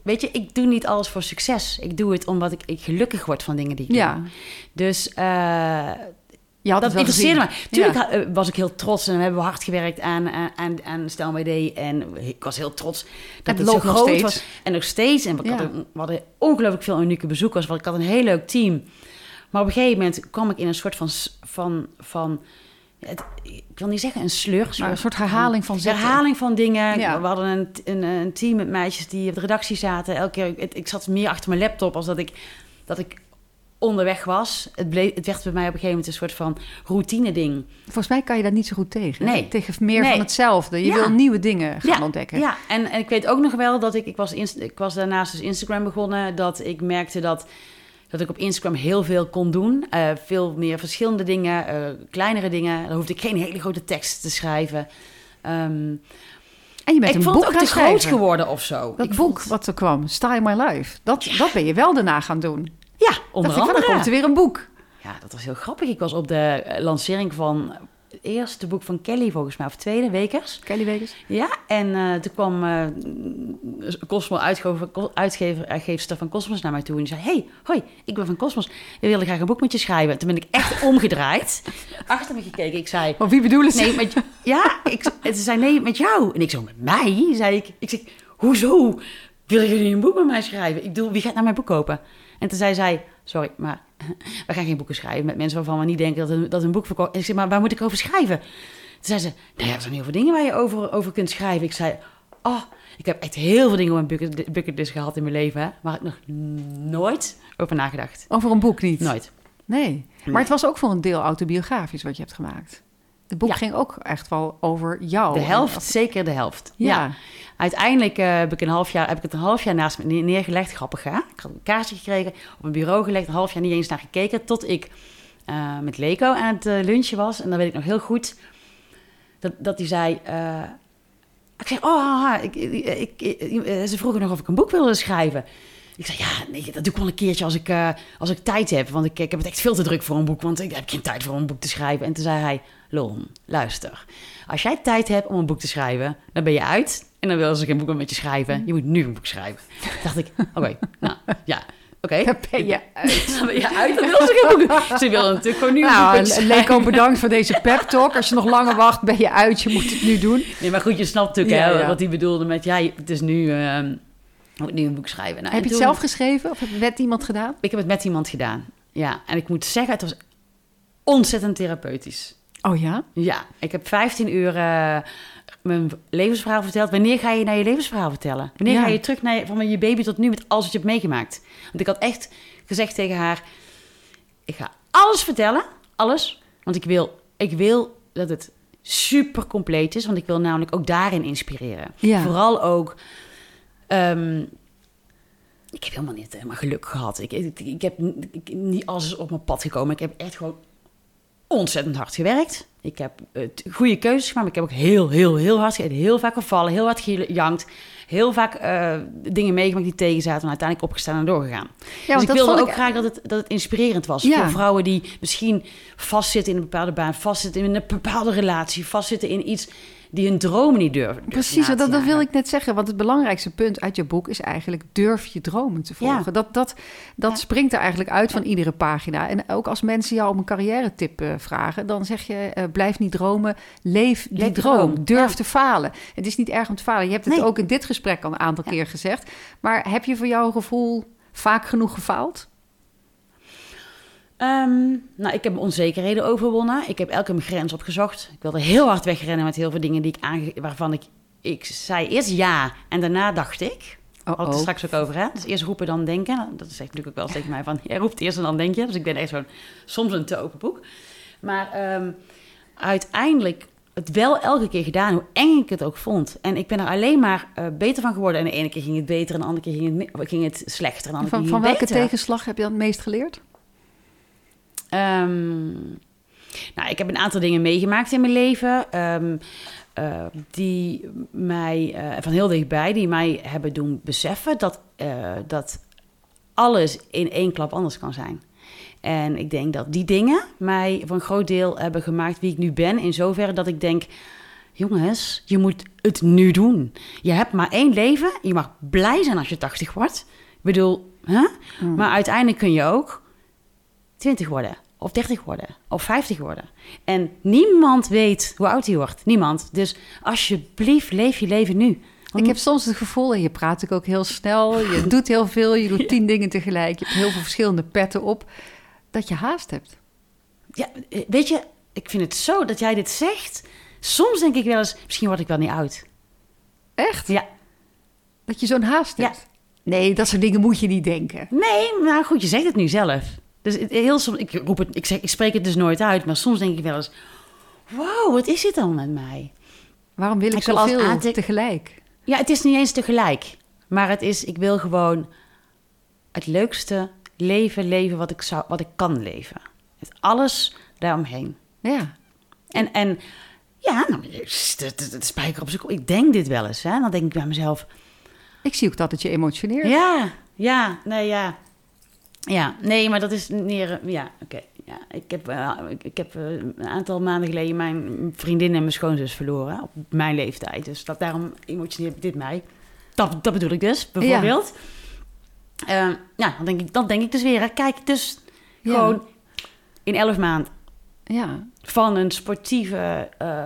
Weet je, ik doe niet alles voor succes. Ik doe het omdat ik, ik gelukkig word van dingen die ik Ja, doe. Dus eh, had dat interesseerde me. Tuurlijk Ja. eh, was ik heel trots en we hebben hard gewerkt aan, aan, aan, aan Stel. En ik was heel trots dat het het, zo groot steeds. was. En nog steeds. En we, Ja. hadden, we hadden ongelooflijk veel unieke bezoekers. Want ik had een heel leuk team. Maar op een gegeven moment kwam ik in een soort van... van, van het, ik wil niet zeggen een sleur. Maar een soort herhaling van zetten. Herhaling van dingen. Ja. We hadden een, een, een team met meisjes die op de redactie zaten. Elke keer, ik, ik zat meer achter mijn laptop als dat ik, dat ik onderweg was. Het, bleef, het werd bij mij op een gegeven moment een soort van routine ding. Volgens mij kan je daar niet zo goed tegen. Nee. Tegen meer Nee. van hetzelfde. Je Ja. wil nieuwe dingen gaan ja, ontdekken. Ja, en, en ik weet ook nog wel dat ik... Ik was, inst- ik was daarnaast dus Instagram begonnen. Dat ik merkte dat, dat ik op Instagram heel veel kon doen. Eh, veel meer verschillende dingen, eh, kleinere dingen. Dan hoefde ik geen hele grote tekst te schrijven. Ehm, En je bent ik een vond boek het ook te groot geworden of zo. Dat ik boek vond- wat er kwam, Style My Life. Dat, dat ben je wel daarna gaan doen. Ja, onder Dacht ik, van, andere. komt er weer een boek. Ja, dat was heel grappig. Ik was op de eh, lancering van het eerste boek van Kelly, volgens mij, of tweede, Wekers. Kelly Wekers. Ja, en eh, toen kwam eh Cosmo, uitgever, uitgever, uitgeefster van Cosmos naar mij toe. En die zei, hey, hoi, ik ben van Cosmos. We willen graag een boek met je schrijven. Toen ben ik echt (laughs) omgedraaid, achter me gekeken. Ik zei, Maar wie bedoelen ze? nee, met Ja, ik, en ze zei, nee, met jou. En ik zo, met mij? Zei ik. Ik zeg, hoezo? Willen jullie een boek met mij schrijven? Ik bedoel, wie gaat naar mijn boek kopen? En toen zei zij, sorry, maar (laughs) we gaan geen boeken schrijven met mensen waarvan we niet denken dat een, dat een boek verkoopt. En ik zei, maar waar moet ik over schrijven? Toen zei ze, nou ja, er zijn heel veel dingen waar je over, over kunt schrijven. Ik zei, oh, ik heb echt heel veel dingen op mijn bucket, bucketlist gehad in mijn leven, hè, waar ik nog nooit over nagedacht. Over een boek niet? Nooit. Nee. Maar het was ook voor een deel autobiografisch wat je hebt gemaakt. Het boek Ja. ging ook echt wel over jou. De helft, zeker de helft. Ja. Ja. Uiteindelijk eh, heb, ik een half jaar, heb ik het een half jaar naast me neer- neergelegd. Grappig, hè? Ik had een kaartje gekregen, op een bureau gelegd, een half jaar niet eens naar gekeken. Tot ik eh, met Leko aan het eh, lunchen was. En dan weet ik nog heel goed dat, dat hij zei... ik zei, oh, ik, ik, ze vroegen nog of ik een boek wilde schrijven. Ik zei, ja, nee, dat doe ik wel een keertje als ik, als ik tijd heb. Want ik, ik heb het echt veel te druk voor een boek, want ik heb geen tijd voor een boek te schrijven. En toen zei hij, Lon, luister. Als jij tijd hebt om een boek te schrijven, dan ben je uit. En dan willen ze geen boek meer met je schrijven. Je moet nu een boek schrijven. Toen dacht ik, oké, (laughs) nou, ja, oké. Dan ben je uit. Dan ben je uit, dan willen ze geen boek. Ze willen natuurlijk gewoon nu een boek Nou. Leko, bedankt voor deze pep talk. Als je nog langer wacht, ben je uit. Je moet het nu doen. Nee, maar goed, je snapt natuurlijk Ja, hè, ja. wat hij bedoelde met... Ja, het is nu... ehm, je moet nu een boek schrijven. Nou, heb je het zelf geschreven of heb je het met iemand gedaan? Ik heb het met iemand gedaan. Ja, en ik moet zeggen, het was ontzettend therapeutisch. Oh ja? Ja, ik heb 15 uur eh, mijn levensverhaal verteld. Wanneer ga je naar je levensverhaal vertellen? Wanneer Ja. ga je terug naar je, van je baby tot nu met alles wat je hebt meegemaakt? Want ik had echt gezegd tegen haar: ik ga alles vertellen, alles, want ik wil, ik wil dat het super compleet is, want ik wil namelijk ook daarin inspireren. Ja. Vooral ook. ehm, ik heb helemaal niet helemaal geluk gehad. Ik, ik, ik heb ik- niet alles op mijn pad gekomen. Ik heb echt gewoon ontzettend hard gewerkt. Ik heb t- goede keuzes gemaakt. maar Ik heb ook heel, heel, heel hard gewerkt. Heel vaak gevallen, heel hard gejankt. Heel vaak eh, dingen meegemaakt die tegen zaten. En uiteindelijk opgestaan en doorgegaan. Ja, dus ik wilde ook ik- graag dat het, dat het inspirerend was. Ja. Voor vrouwen die misschien vastzitten in een bepaalde baan. Vastzitten in een bepaalde relatie. Vastzitten in iets die hun dromen niet durven. Precies, dat, dat wil ik net zeggen. Want het belangrijkste punt uit je boek is eigenlijk... durf je dromen te volgen. Ja. Dat, dat, dat Ja. springt er eigenlijk uit van iedere pagina. En ook als mensen jou om een carrière tip eh, vragen... dan zeg je, eh, blijf niet dromen, leef die Leef droom. droom, Durf te falen. Het is niet erg om te falen. Je hebt het Nee. ook in dit gesprek al een aantal keer gezegd. Maar heb je voor jouw gevoel vaak genoeg gefaald? Ehm, nou, ik heb onzekerheden overwonnen. Ik heb elke mijn grens opgezocht. Ik wilde heel hard wegrennen met heel veel dingen die ik aange waarvan ik... Ik zei eerst ja en daarna dacht ik... Oh, Had het er straks ook over, hè? Dus eerst roepen, dan denken. Dat zegt natuurlijk ook wel eens tegen mij van... (laughs) Jij roept eerst en dan denk je. Dus ik ben echt zo'n... Soms een te open boek. Maar ehm, uiteindelijk het wel elke keer gedaan, hoe eng ik het ook vond. En ik ben er alleen maar eh, beter van geworden. En de ene keer ging het beter en de andere keer ging het, ging het slechter. En de andere Van, keer van ging welke beter. tegenslag heb je dan het meest geleerd? Ehm, nou, ik heb een aantal dingen meegemaakt in mijn leven. ehm, eh, die mij eh, van heel dichtbij, die mij hebben doen beseffen dat, eh, dat alles in één klap anders kan zijn. En ik denk dat die dingen mij voor een groot deel hebben gemaakt wie ik nu ben. In zoverre dat ik denk, jongens, je moet het nu doen. Je hebt maar één leven. Je mag blij zijn als je 80 wordt. Ik bedoel, hè? Mm. maar uiteindelijk kun je ook 20 worden. Of 30 worden. Of 50 worden. En niemand weet hoe oud hij wordt. Niemand. Dus alsjeblieft, leef je leven nu. Want- Ik heb soms het gevoel, en je praat ook heel snel, je (laughs) doet heel veel, je doet (laughs) tien dingen tegelijk, je hebt heel veel verschillende petten op, dat je haast hebt. Ja, eh, weet je, ik vind het zo dat jij dit zegt. Soms denk ik wel eens, misschien word ik wel niet oud. Echt? Ja. Dat je zo'n haast Ja. hebt? Nee, dat soort dingen moet je niet denken. Nee, maar goed, je zegt het nu zelf. Dus heel soms, ik, roep het, ik, zeg, ik spreek het dus nooit uit, maar soms denk ik wel eens: wow, wat is dit dan met mij? Waarom wil ik, Ik zoveel tegelijk? Ja, het is niet eens tegelijk, maar het is, ik wil gewoon het leukste leven leven wat ik, zou, wat ik kan leven. Met alles daaromheen. Ja. En, en ja, nou, het spijker op zijn kop. Ik denk dit wel eens, hè? Dan denk ik bij mezelf: Ik zie ook dat het je emotioneert. Ja, ja, nee, ja. Ja, nee, maar dat is meer... Ja, oké. Ja, ik heb, eh, ik, heb eh, een aantal maanden geleden mijn vriendin en mijn schoonzus verloren. Op mijn leeftijd. Dus dat, daarom emotioneert dit mij. Dat, dat bedoel ik dus, bijvoorbeeld. Ja, ja dan, denk ik, dan denk ik dus weer... Hè, kijk, dus Ja. gewoon in elf maanden Ja. van een sportieve... eh,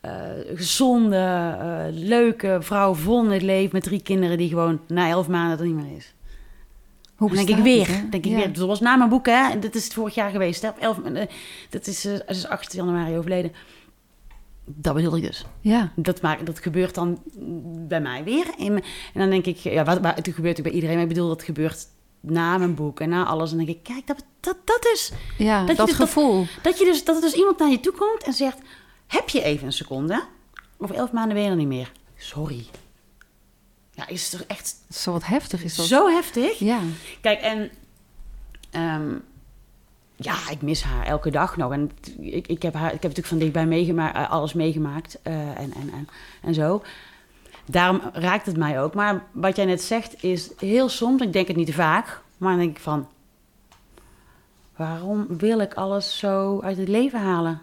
eh, gezonde, eh, leuke vrouw vol in het leven met drie kinderen die gewoon na elf maanden er niet meer is. Hoe Dan denk ik weer, het, denk ik Ja. weer. Dat was na mijn boek, hè. En Dit is het vorig jaar geweest, hè. Op 11, eh, dat is, het is 8 januari overleden. Dat bedoel ik dus. Ja. Dat, maakt, dat gebeurt dan bij mij weer. En, en dan denk ik, ja, wat, wat, het gebeurt ook bij iedereen. Maar ik bedoel, dat gebeurt na mijn boek en na alles. En dan denk ik, kijk, dat, dat, dat is... Ja, Dat dat- gevoel. Dat, je dus, dat er dus iemand naar je toe komt en zegt... Heb je even een seconde? Over elf maanden ben je er niet meer. Sorry. Ja, is het toch echt Zo wat heftig is dat. zo heftig? Ja. Kijk, en... ehm, ja, ik mis haar elke dag nog. En ik, ik, heb, haar, ik heb natuurlijk van dichtbij meegemaakt, alles meegemaakt eh, en, en, en, en zo. Daarom raakt het mij ook. Maar wat jij net zegt is heel soms, ik denk het niet te vaak, maar dan denk ik van... Waarom wil ik alles zo uit het leven halen?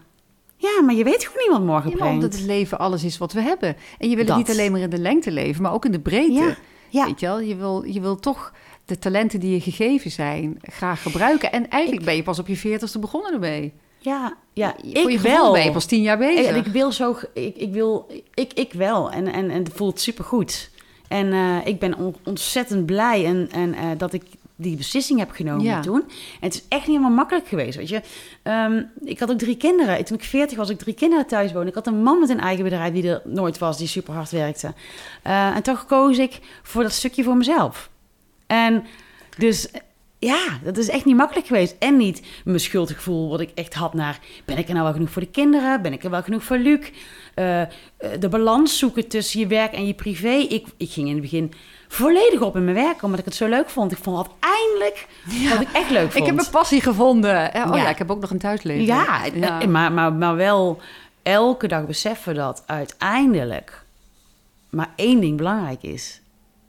Ja, maar je weet gewoon niet wat morgen Ja, brengt. omdat het leven alles is wat we hebben. En je wil het niet alleen maar in de lengte leven, maar ook in de breedte. Ja, ja. Weet je wel? Je wil, je wil toch de talenten die je gegeven zijn graag gebruiken. En eigenlijk ben je pas op je veertigste begonnen ermee. Ja, ja Voor ik wel. ben je pas tien jaar bezig. En ik wil zo, ik, ik wil, ik, ik wel. En, en, en het voelt supergoed. En eh, ik ben on- ontzettend blij en, en, eh, dat ik die beslissing heb genomen Ja. toen. En het is echt niet helemaal makkelijk geweest, weet je. Ehm, ik had ook drie kinderen. Toen ik 40 was, ik drie kinderen thuis woonde. Ik had een man met een eigen bedrijf die er nooit was, die super hard werkte. Eh, en toch koos ik voor dat stukje voor mezelf. En dus ja, dat is echt niet makkelijk geweest. En niet mijn schuldgevoel wat ik echt had naar... ben ik er nou wel genoeg voor de kinderen? Ben ik er wel genoeg voor Luc? Eh, eh, de balans zoeken tussen je werk en je privé. Ik, ik ging in het begin volledig op in mijn werk, omdat ik het zo leuk vond. Ik vond het eindelijk wat ik echt leuk vond. Ik heb mijn passie gevonden. Oh ja. Ja. ik heb ook nog een thuisleven. Ja, Ja. eh, Maar, maar, maar wel elke dag beseffen dat uiteindelijk maar één ding belangrijk is.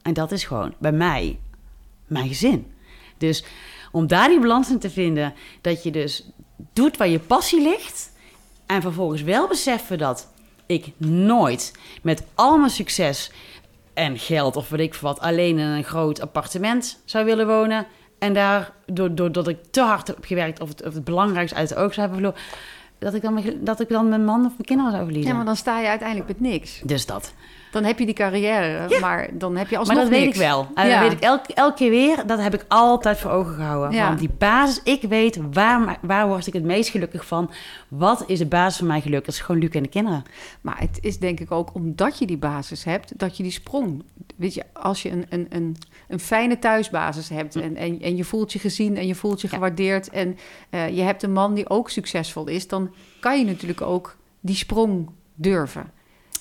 En dat is gewoon bij mij mijn gezin. Dus om daar die balans in te vinden, dat je dus doet waar je passie ligt. En vervolgens wel beseffen dat ik nooit met al mijn succes en geld of weet ik wat alleen in een groot appartement zou willen wonen. En daar, door- doordat ik te hard heb gewerkt of het, of het belangrijkste uit het oog zou hebben verloren, dat ik dan, dat ik dan mijn man of mijn kinderen zou verliezen. Ja, maar dan sta je uiteindelijk met niks. Dus dat. Dan heb je die carrière, Ja. maar dan heb je alsnog Maar dat weet niks. ik wel. En Ja. dat weet ik elke, elke keer weer. Dat heb ik altijd voor ogen gehouden. Ja. Want die basis, ik weet waar, waar word ik het meest gelukkig van. Wat is de basis van mijn geluk? Dat is gewoon Luc en de kinderen. Maar het is denk ik ook omdat je die basis hebt, dat je die sprong. Weet je, als je een, een, een, een fijne thuisbasis hebt en, en, en je voelt je gezien en je voelt je gewaardeerd en eh, je hebt een man die ook succesvol is, dan kan je natuurlijk ook die sprong durven.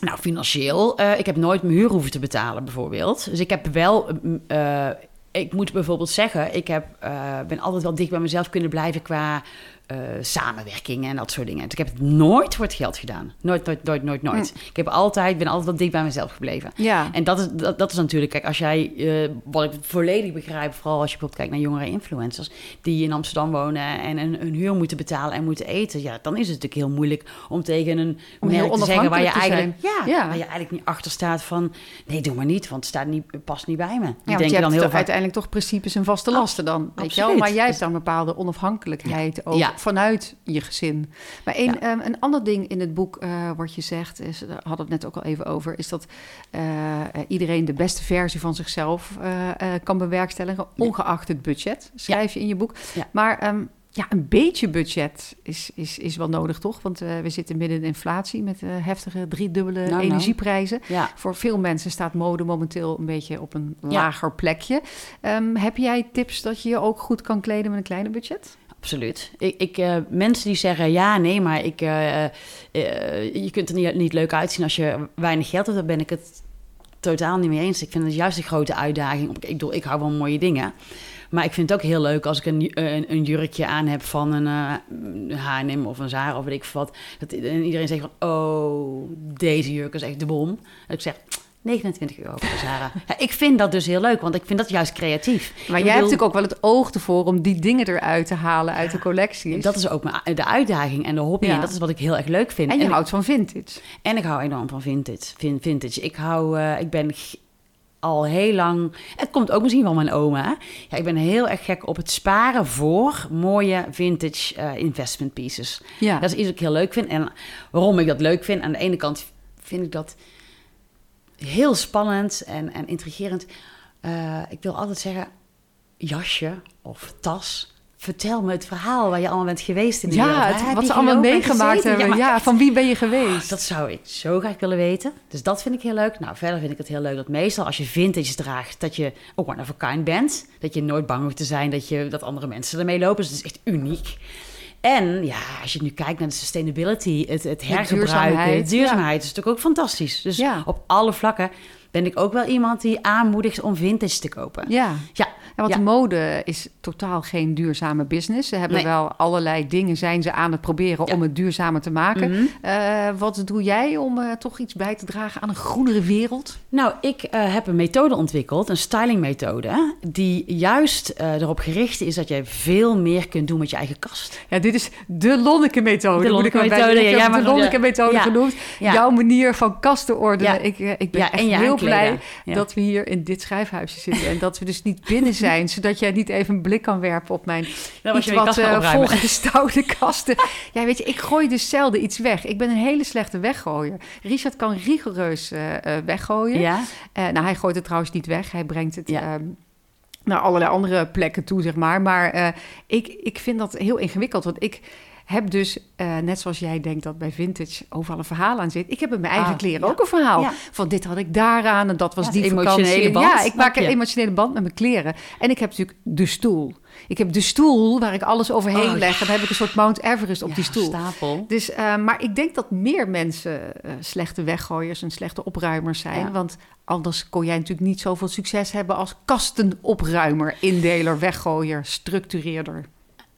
Nou, financieel. eh, ik heb nooit mijn huur hoeven te betalen, bijvoorbeeld. Dus ik heb wel. eh, ik moet bijvoorbeeld zeggen, ik heb, eh, ben altijd wel dicht bij mezelf kunnen blijven qua eh, samenwerking en dat soort dingen. Dus ik heb het nooit voor het geld gedaan. Nooit, nooit, nooit, nooit, nooit. Ik heb altijd, ben altijd wel dicht bij mezelf gebleven. Ja, En dat is, dat, dat is natuurlijk, kijk, als jij, eh, wat ik volledig begrijp, vooral als je bijvoorbeeld kijkt naar jongere influencers die in Amsterdam wonen en een, een huur moeten betalen en moeten eten, ja, dan is het natuurlijk heel moeilijk om tegen een Om heel merk te zeggen waar je eigenlijk, ja, Ja. waar je eigenlijk niet achter staat van, nee, doe maar niet, want het staat niet, past niet bij me. Die ja want je dan heel toch vaak, uiteindelijk toch principes en vaste lasten dan. Weet je wel? absoluut. Maar jij hebt dan bepaalde onafhankelijkheid ook Ja. Vanuit je gezin. Maar een, Ja. ehm, een ander ding in het boek eh, wat je zegt, is, daar hadden we het net ook al even over, is dat eh, iedereen de beste versie van zichzelf eh, kan bewerkstelligen, ongeacht het budget, schrijf je in je boek. Maar ehm, ja, een beetje budget is, is, is wel nodig, toch? Want we zitten midden in inflatie met heftige driedubbele Nou, nou. energieprijzen. ja, Voor veel mensen staat mode momenteel een beetje op een Ja. lager plekje. Ehm, heb jij tips dat je je ook goed kan kleden met een kleiner budget? Absoluut. Ik, ik, eh, mensen die zeggen, ja, nee, maar ik, eh, eh, je kunt er niet, niet leuk uitzien als je weinig geld hebt, daar ben ik het totaal niet mee eens. Ik vind het juist een grote uitdaging. Ik bedoel, ik hou van mooie dingen. Maar ik vind het ook heel leuk als ik een, een, jurkje aan heb van een H&M of een Zara of weet ik wat. Dat, en iedereen zegt van, oh, deze jurk is echt de bom. Ik zeg, 29 euro voor Zara. Ja, ik vind dat dus heel leuk, want ik vind dat juist creatief. Maar Ik jij bedoel- hebt natuurlijk ook wel het oog ervoor om die dingen eruit te halen uit de collecties. Dat is ook mijn, de uitdaging en de hobby. Ja. En dat is wat ik heel erg leuk vind. en je houdt van vintage. En ik hou enorm van vintage. Vin- vintage. Ik hou, eh, ik ben al heel lang. Het komt ook misschien van mijn oma. Ja, ik ben heel erg gek op het sparen voor mooie vintage eh, investment pieces. Ja. Dat is iets wat ik heel leuk vind. En waarom ik dat leuk vind, aan de ene kant vind ik dat heel spannend en, en intrigerend. Eh, ik wil altijd zeggen, jasje of tas. Vertel me het verhaal waar je allemaal bent geweest in de wereld. Ja, het- heb wat ze allemaal meegemaakt hebben. Ja, van wie ben je geweest? Dat zou ik zo graag willen weten. Dus dat vind ik heel leuk. Nou, verder vind ik het heel leuk dat meestal als je vintage draagt, dat je ook one of a kind bent. Dat je nooit bang hoeft te zijn dat, je, dat andere mensen ermee lopen. Dus het is echt uniek. En ja, als je nu kijkt naar de sustainability, het, het hergebruiken, duurzaamheid, de duurzaamheid, is natuurlijk ook fantastisch. Dus Ja. op alle vlakken ben ik ook wel iemand die aanmoedigt om vintage te kopen. Ja. Ja, Ja, want Ja. de mode is totaal geen duurzame business. Ze hebben Nee. wel allerlei dingen, zijn ze aan het proberen Ja. om het duurzamer te maken. Mhm. Eh, wat doe jij om eh, toch iets bij te dragen aan een groenere wereld? Nou, ik eh, heb een methode ontwikkeld, een stylingmethode, die juist erop gericht is dat je veel meer kunt doen met je eigen kast. Ja, dit is de Lonneke-methode. De Lonneke-methode, ja, maar- de Lonneke-methode genoemd. Jouw manier van kasten ordenen. Ik, ik ben echt heel. Blij Ja. dat we hier in dit schrijfhuisje zitten. En dat we dus niet binnen zijn, (laughs) zodat jij niet even een blik kan werpen op mijn was iets wat eh, opruimen. volgestouwde (laughs) kasten. Ja, weet je, ik gooi dus zelden iets weg. Ik ben een hele slechte weggooier. Richard kan rigoureus eh, weggooien. Ja? Nou, hij gooit het trouwens niet weg. Hij brengt het Ja. ehm, naar allerlei andere plekken toe, zeg maar. Maar ik, ik vind dat heel ingewikkeld. Want ik heb dus, eh, net zoals jij denkt dat bij vintage overal een verhaal aan zit. Ik heb in mijn eigen Ah, kleren ja. ook een verhaal. Ja. Van dit had ik daaraan en dat was Ja, die vakantie. emotionele band, Ja, ik maak een emotionele band met mijn kleren. En ik heb natuurlijk de stoel. Ik heb de stoel waar ik alles overheen Oh, leg. En dan heb ik een soort Mount Everest op die stoel. Stapel. Dus, eh, maar ik denk dat meer mensen eh, slechte weggooiers en slechte opruimers zijn. Want anders kon jij natuurlijk niet zoveel succes hebben als kastenopruimer, indeler, weggooier, structureerder.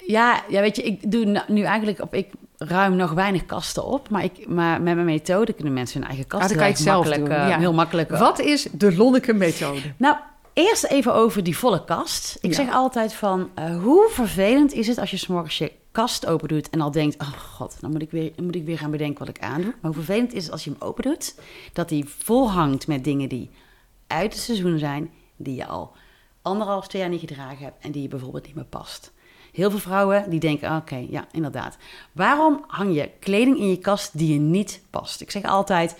Ja, ja, weet je, ik doe nu eigenlijk op. Ik ruim nog weinig kasten op, maar, ik, maar met mijn methode kunnen mensen hun eigen kast Ah, dan kan je zelf makkelijk, doen, eh, ja. heel makkelijk. eh, Wat is de Lonneke-methode? Nou, eerst even over die volle kast. Ik Ja. zeg altijd van, eh, hoe vervelend is het als je 's morgens je kast open doet en al denkt, oh god, dan moet ik weer, moet ik weer gaan bedenken wat ik aandoe. Maar hoe vervelend is het als je hem open doet, dat hij vol hangt met dingen die uit het seizoen zijn, die je al anderhalf, twee jaar niet gedragen hebt en die je bijvoorbeeld niet meer past. Heel veel vrouwen die denken, oké, ja, inderdaad. Waarom hang je kleding in je kast die je niet past? Ik zeg altijd,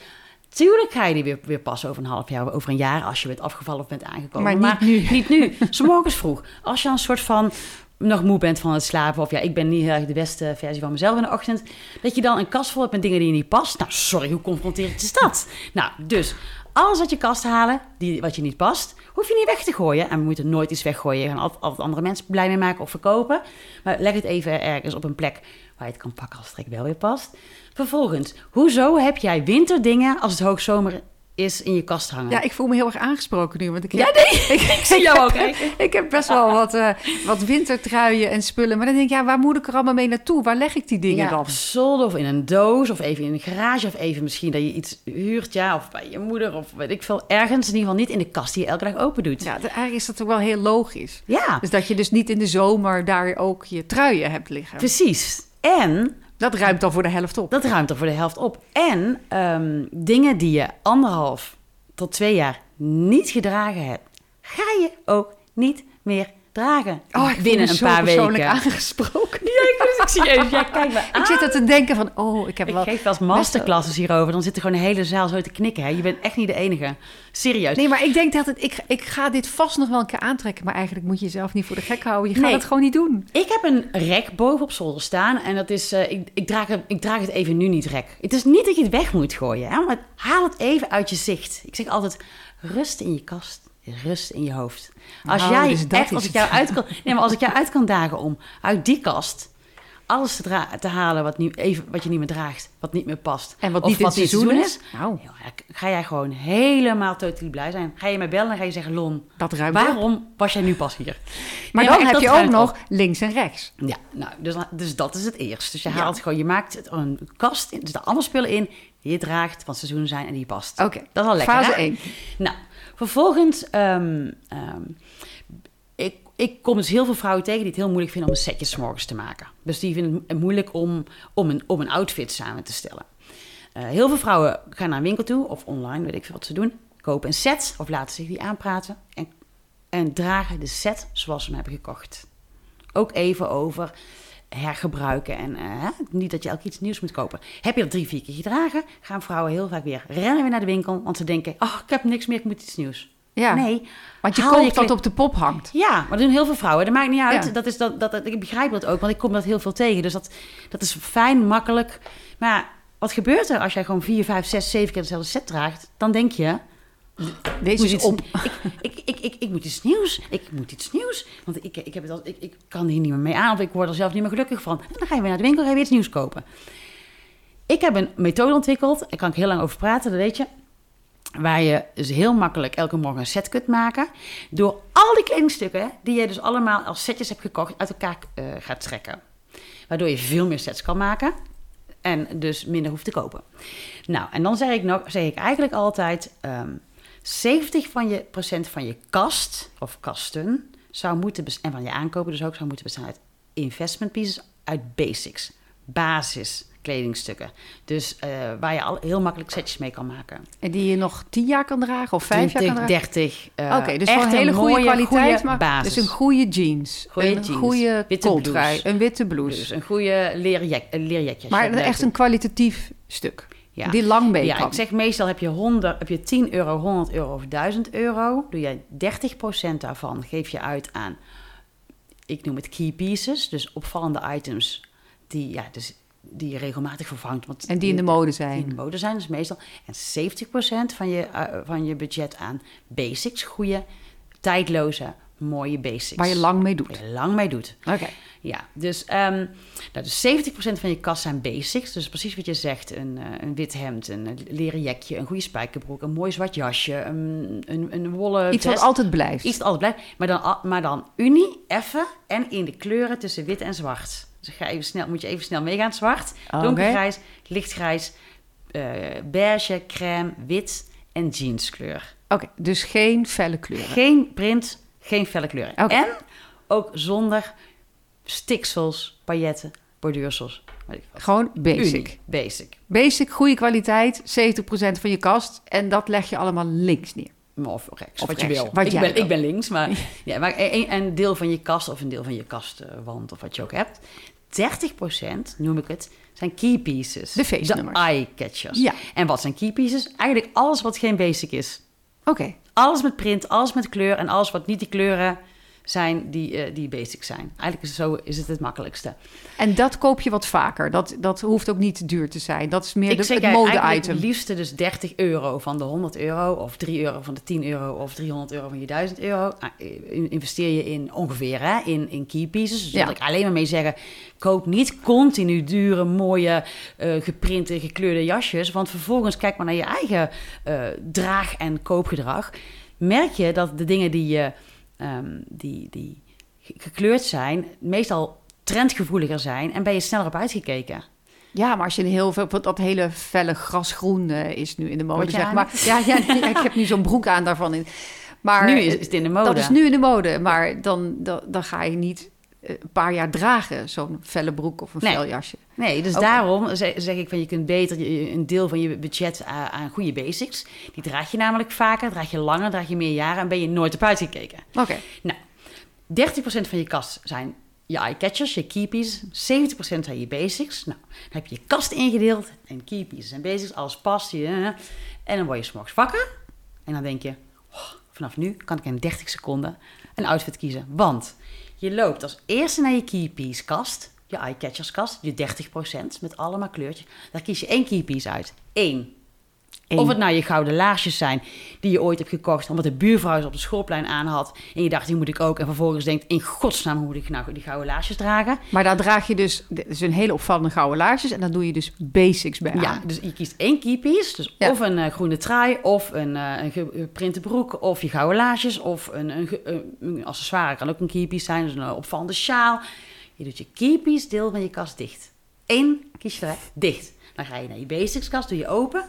tuurlijk ga je die weer, weer passen over een half jaar, over een jaar, als je bent afgevallen of bent aangekomen. Maar niet nu. Niet nu. S morgens vroeg. Als je een soort van nog moe bent van het slapen, of ja, ik ben niet heel erg de beste versie van mezelf in de ochtend, dat je dan een kast vol hebt met dingen die je niet past. Nou, sorry, hoe confronterend is dat? Nou, dus alles uit je kast halen, die, wat je niet past, hoef je niet weg te gooien. En we moeten nooit iets weggooien. Je gaat altijd, andere mensen blij mee maken of verkopen. Maar leg het even ergens op een plek waar je het kan pakken als het wel weer past. Vervolgens, hoezo heb jij winterdingen als het hoogzomer is in je kast hangen? Ja, ik voel me heel erg aangesproken nu. Want ik Ja, nee, (laughs) ik zie jou ook (laughs) heb, ik heb best wel wat, eh, wat wintertruien en spullen. Maar dan denk ik, ja, waar moet ik er allemaal mee naartoe? Waar leg ik die dingen ja, dan? op zolder of in een doos of even in een garage of even misschien dat je iets huurt, ja, of bij je moeder of weet ik veel. Ergens in ieder geval niet in de kast die je elke dag open doet. Ja, eigenlijk is dat toch wel heel logisch. Ja, Dus dat je dus niet in de zomer daar ook je truien hebt liggen. precies. En Dat ruimt dan voor de helft op. dat ruimt er voor de helft op. En ehm, dingen die je anderhalf tot twee jaar niet gedragen hebt, ga je ook niet meer dragen Oh, ik binnen me een zo paar persoonlijk weken. aangesproken. Ja, ik, dus ik zie even. Ja, kijk maar. Ik zit er te denken van, oh, ik heb Ik wel... geef wel eens masterclasses hierover. Dan zit er gewoon een hele zaal zo te knikken. Hè. Je bent echt niet de enige. Serieus. Nee, maar ik denk dat het, ik, ik ga dit vast nog wel een keer aantrekken. Maar eigenlijk moet je jezelf niet voor de gek houden. Je gaat Nee. het gewoon niet doen. Ik heb een rek boven op zolder staan. En dat is, eh, ik, ik, draag het, ik draag het even nu niet rek. Het is niet dat je het weg moet gooien. Hè? Maar haal het even uit je zicht. Ik zeg altijd, rust in je kast. Rust in je hoofd. Als Nou, jij dus echt, als ik jou uit kan, nee, maar als ik jou uit kan dagen om uit die kast alles te, dra- te halen wat, nu even, wat je niet meer draagt, wat niet meer past. En wat of niet in het seizoen is. Nou, ga jij gewoon helemaal totaal blij zijn. Ga je mij bellen en ga je zeggen, Lon, dat ruimt op. waarom was jij nu pas hier? Maar Nee, dan heb je ook nog op. links en rechts. Ja, nou, dus, dus dat is het eerst. Dus je Ja. haalt gewoon, je maakt het een kast in, er staan allemaal spullen in die je draagt, van seizoenen zijn en die past. Oké, Dat is al lekker, Fase hè? 1. Nou, vervolgens, ehm, ik, ik kom dus heel veel vrouwen tegen die het heel moeilijk vinden om een setje 's morgens te maken. Dus die vinden het moeilijk om, om, een, om een outfit samen te stellen. Eh, heel veel vrouwen gaan naar een winkel toe of online, weet ik veel wat ze doen. Kopen een set of laten zich die aanpraten en, en dragen de set zoals ze hem hebben gekocht. Ook even over hergebruiken en eh, niet dat je elke keer iets nieuws moet kopen. Heb je er drie, vier keer gedragen, gaan vrouwen heel vaak weer rennen weer naar de winkel, want ze denken, oh, ik heb niks meer, ik moet iets nieuws. Ja. Nee. Want je koopt je wat kle- op de pop hangt. Ja, maar dat doen heel veel vrouwen. Dat maakt niet uit. Ja. Dat is dat, dat, dat, ik begrijp dat ook, want ik kom dat heel veel tegen. Dus dat, dat is fijn, makkelijk. Maar wat gebeurt er als jij gewoon vier, vijf, zes, zeven keer dezelfde set draagt? Dan denk je, Deze is op. Ik, ik, ik, ik, ik moet iets nieuws. Ik moet iets nieuws. Want ik, ik, heb het al, ik, ik kan hier niet meer mee aan. Of ik word er zelf niet meer gelukkig van. En dan ga je weer naar de winkel ga je weer iets nieuws kopen. Ik heb een methode ontwikkeld. Daar kan ik heel lang over praten, dat weet je. Waar je dus heel makkelijk elke morgen een set kunt maken. Door al die kledingstukken die je dus allemaal als setjes hebt gekocht uit elkaar eh, gaat trekken. Waardoor je veel meer sets kan maken. En dus minder hoeft te kopen. Nou, en dan zeg ik, nog, zeg ik eigenlijk altijd... ehm 70 van je, procent van je kast of kasten zou moeten en van je aankopen dus ook zou moeten bestaan uit investment pieces, uit basics, basis kledingstukken. Dus eh, waar je al heel makkelijk setjes mee kan maken. En die je nog 10 jaar kan dragen of 5 jaar 20, kan dragen? 30. eh, Oké, dus echt een hele goede mooie, kwaliteit. goede maar basis. Dus een goede jeans. Goeie een jeans, goede witte. Een witte blouse. Dus een goede leren, jek, een leerjekje. maar echt een kwalitatief stuk. Ja. Die lang mee Ja, kan. ik zeg meestal heb je, 100, heb je 10 euro, 100 euro of 1000 euro. Doe jij 30% daarvan, geef je uit aan, ik noem het key pieces. Dus opvallende items die, ja, dus, die je regelmatig vervangt. Want En die in de mode Die in zijn. de mode zijn, dus meestal. En 70% van je, eh, van je budget aan basics. Goede, tijdloze, mooie basics. Waar je lang mee doet. Waar je lang mee doet. Oké. Ja, dus, ehm nou, dus 70% van je kast zijn basics. Dus precies wat je zegt. Een, eh, een wit hemd, een leren jekje, een goede spijkerbroek, een mooi zwart jasje, een, een, een wollen Iets wat altijd blijft. Iets dat altijd blijft. Maar dan, maar dan unie, effen en in de kleuren tussen wit en zwart. Dus ga even snel, moet je even snel meegaan. Zwart, donkergrijs, lichtgrijs, eh beige, crème, wit en jeanskleur. Oké, dus geen felle kleuren. Geen print, geen felle kleuren. En ook zonder stiksels, pailletten, borduursels. Gewoon basic. Basic. Basic, goede kwaliteit, 70% van je kast. En dat leg je allemaal links neer. Of rechts, Of wat rechts, je wil. wat ik, ben, wil. ik ben links, maar, (laughs) ja, maar een, een deel van je kast of een deel van je kastwand of wat je ook hebt. 30% noem ik het, zijn key pieces. De feestnummers. De eye-catchers. Ja. En wat zijn key pieces? Eigenlijk alles wat geen basic is. Oké. Alles met print, alles met kleur en alles wat niet die kleuren zijn die, eh, die basic zijn. Eigenlijk is het, zo is het het makkelijkste. En dat koop je wat vaker. Dat, dat hoeft ook niet duur te zijn. Dat is meer ik de, zeg het mode-item. het liefste dus 30 euro van de 100 euro... of 3 euro van de 10 euro of 300 euro van je 1000 euro. In- investeer je in ongeveer hè, in, in key pieces. Dus Ja. wil ik alleen maar mee zeggen... koop niet continu dure, mooie, eh, geprinte, gekleurde jasjes... want vervolgens kijk maar naar je eigen eh, draag- en koopgedrag... merk je dat de dingen die, je, ehm, die, die ge- gekleurd zijn... meestal trendgevoeliger zijn... en ben je sneller op uitgekeken. Ja, maar als je een heel veel, dat hele felle grasgroen is nu in de mode, zeg maar. Ja, ja, (laughs) nee, ik heb nu zo'n broek aan daarvan. In. Maar nu is, is het in de mode. dat is nu in de mode, maar dan, dan, dan ga je niet een paar jaar dragen, zo'n felle broek of een Nee. fel jasje. Nee, dus daarom zeg, ik van je kunt beter een deel van je budget aan, goede basics. Die draag je namelijk vaker, draag je langer, draag je meer jaren en ben je nooit op uitgekeken. Oké, Nou, 30% van je kast zijn je eye-catchers, je key pieces. 70% zijn je basics. Nou, dan heb je je kast ingedeeld en key pieces en basics, alles past. Je, en dan word je s'morgens wakker en dan denk je, oh, vanaf nu kan ik in 30 seconden een outfit kiezen. Want je loopt als eerste naar je key piece kast, je eye-catchers kast, je 30% met allemaal kleurtjes. Daar kies je één key piece uit. Eén. Eén. Of het nou je gouden laarsjes zijn die je ooit hebt gekocht omdat de buurvrouw ze op de schoolplein aan had. En je dacht, die moet ik ook. En vervolgens denkt, in godsnaam hoe moet ik nou die gouden laarsjes dragen? maar daar draag je dus, is een hele opvallende gouden laarsjes en dan doe je dus basics bij Ja, dus je kiest één keypiece. Dus Ja. of een eh, groene trui, of een, eh, een geprinte broek, of je gouden laarsjes, of een, een, een, een accessoire kan ook een keypiece zijn, dus een opvallende sjaal. Je doet je keypiece deel van je kast dicht. Eén kies je eruit, dicht. Dan ga je naar je basics kast, doe je open.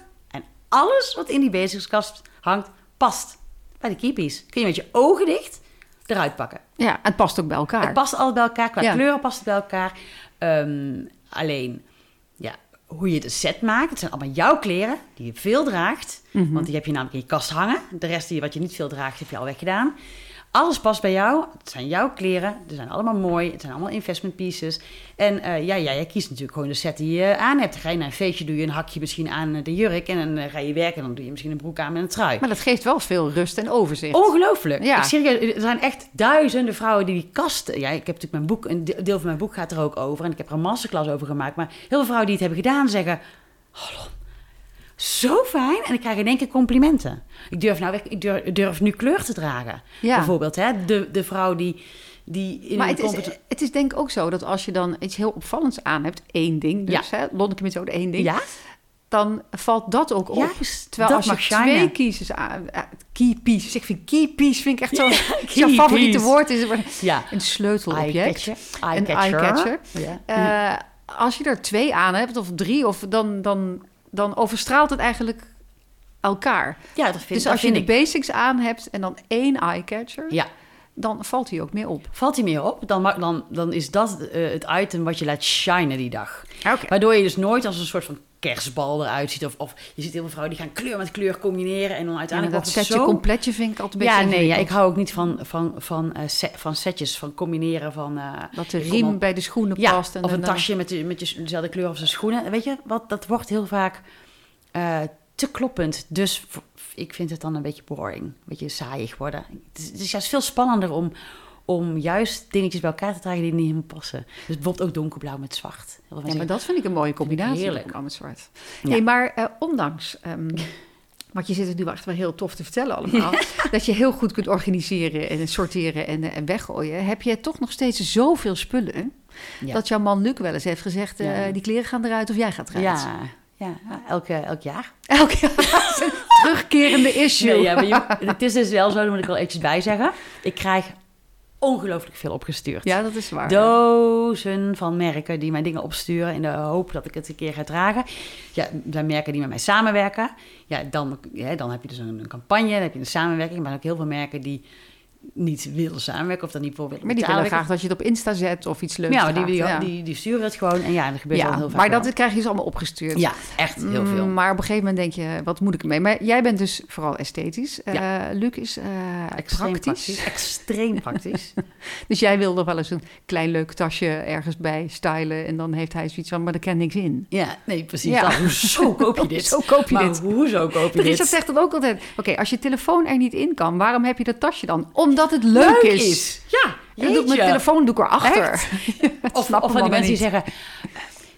Alles wat in die basics kast hangt, past bij de keypiece. Kun je met je ogen dicht eruit pakken. Ja, het past ook bij elkaar. Het past altijd bij elkaar. Qua Ja. kleuren past het bij elkaar. Ehm, alleen, ja, hoe je de set maakt. Het zijn allemaal jouw kleren die je veel draagt. Mhm. Want die heb je namelijk in je kast hangen. De rest die wat je niet veel draagt, heb je al weggedaan. Alles past bij jou. Het zijn jouw kleren. Ze zijn allemaal mooi. Het zijn allemaal investment pieces. En eh, ja, ja, jij kiest natuurlijk gewoon de set die je aan hebt. Ga je naar een feestje, doe je een hakje misschien aan eh, de jurk. En dan eh, ga je werken en dan doe je misschien een broek aan met een trui. Maar dat geeft wel veel rust en overzicht. Ongelooflijk. Ja. Ik serieus, er zijn echt duizenden vrouwen die die kasten... Ja, ik heb natuurlijk mijn boek... Een de- deel van mijn boek gaat er ook over. En ik heb er een masterclass over gemaakt. Maar heel veel vrouwen die het hebben gedaan zeggen... Hallo, zo fijn. En ik krijg in één keer complimenten. Ik durf, nou, ik durf, durf nu kleur te dragen. Ja. Bijvoorbeeld, hè. De, de vrouw die, die in Maar het is, het is denk ik ook zo dat als je dan iets heel opvallends aan hebt, één ding, dus hè, Lonneke methode één ding, Ja? dan valt dat ook op. Juist, Terwijl als je shinen. twee pieces aan, eh, key pieces, ik vind key piece vind ik echt zo'n (laughs) jouw favoriete piece. woord is Ja. een sleutelobject. Eye-catcher. Een eye-catcher. Ja. Eh, als je er twee aan hebt, of drie, of dan, dan, dan overstraalt het eigenlijk elkaar. ja, dat vind, dus dat als je de ik. basics aan hebt en dan één eye-catcher, Ja. Dan valt hij ook meer op. Valt hij meer op, dan, dan, dan is dat eh, het item wat je laat shinen die dag. Oké. Waardoor je dus nooit als een soort van kerstbal eruit ziet. Of, of je ziet heel veel vrouwen die gaan kleur met kleur combineren. En dan Ja, uiteindelijk dat wordt het setje zo... completje vind ik altijd een Ja, beetje nee, ja, ik hou ook niet van, van, van, eh, se- van setjes, van combineren van... eh, Dat de riem op. bij de schoenen ja, past. En of een dan- tasje met, de, met je, dezelfde kleur als de schoenen. Weet je, wat, dat wordt heel vaak te kloppend. Dus ik vind het dan een beetje boring. Een beetje saaiig worden. Het is, het is juist veel spannender om, om juist dingetjes bij elkaar te dragen die niet helemaal passen. Dus bijvoorbeeld ook donkerblauw met zwart. Ja, maar dat vind ik een mooie combinatie. heerlijk. Allemaal zwart. Ja. Nee, maar eh, ondanks... ehm, (laughs) want je zit het nu echt wel heel tof te vertellen allemaal. (laughs) dat je heel goed kunt organiseren en sorteren en, eh, en weggooien. Heb je toch nog steeds zoveel spullen... Ja. dat jouw man Luc wel eens heeft gezegd... eh, die kleren gaan eruit of jij gaat eruit. Ja, ja elke, elk jaar. (laughs) Elke jaar (laughs) een terugkerende issue. Nee, ja, maar je- (laughs) het is dus wel zo, daar moet ik wel eventjes bij zeggen. Ik krijg ongelooflijk veel opgestuurd. Ja, dat is waar. Dozen van merken die mijn dingen opsturen in de hoop dat ik het een keer ga dragen. Ja, er zijn merken die met mij samenwerken. Ja, dan, ja, dan heb je dus een, een campagne, dan heb je een samenwerking. Maar ook heel veel merken die niet willen samenwerken of dan niet voor willen maar die willen graag dat je het op Insta zet of iets leuks Ja, die, die, ja. die, die sturen het gewoon. En ja, dat gebeurt wel Ja, heel vaak maar wel. dat krijg je dus allemaal opgestuurd. Ja, echt heel veel. Mm, Maar op een gegeven moment denk je, wat moet ik ermee? Maar jij bent dus vooral esthetisch. Eh, Luc is eh, Extreem praktisch. praktisch. Extreem praktisch. (laughs) Dus jij wil er wel eens een klein leuk tasje ergens bij stylen. En dan heeft hij zoiets van, maar er kan niks in. Ja, nee, precies. Ja. dat. Hoezo (laughs) koop je dit? Zo koop je maar dit. hoezo koop je dit? zegt dan ook altijd, oké, als je telefoon er niet in kan, waarom heb je dat tasje dan? Omdat het leuk, is. Ja, En dan doe ik mijn telefoon doe ik erachter. (laughs) Of, Snap of van die mensen die zeggen...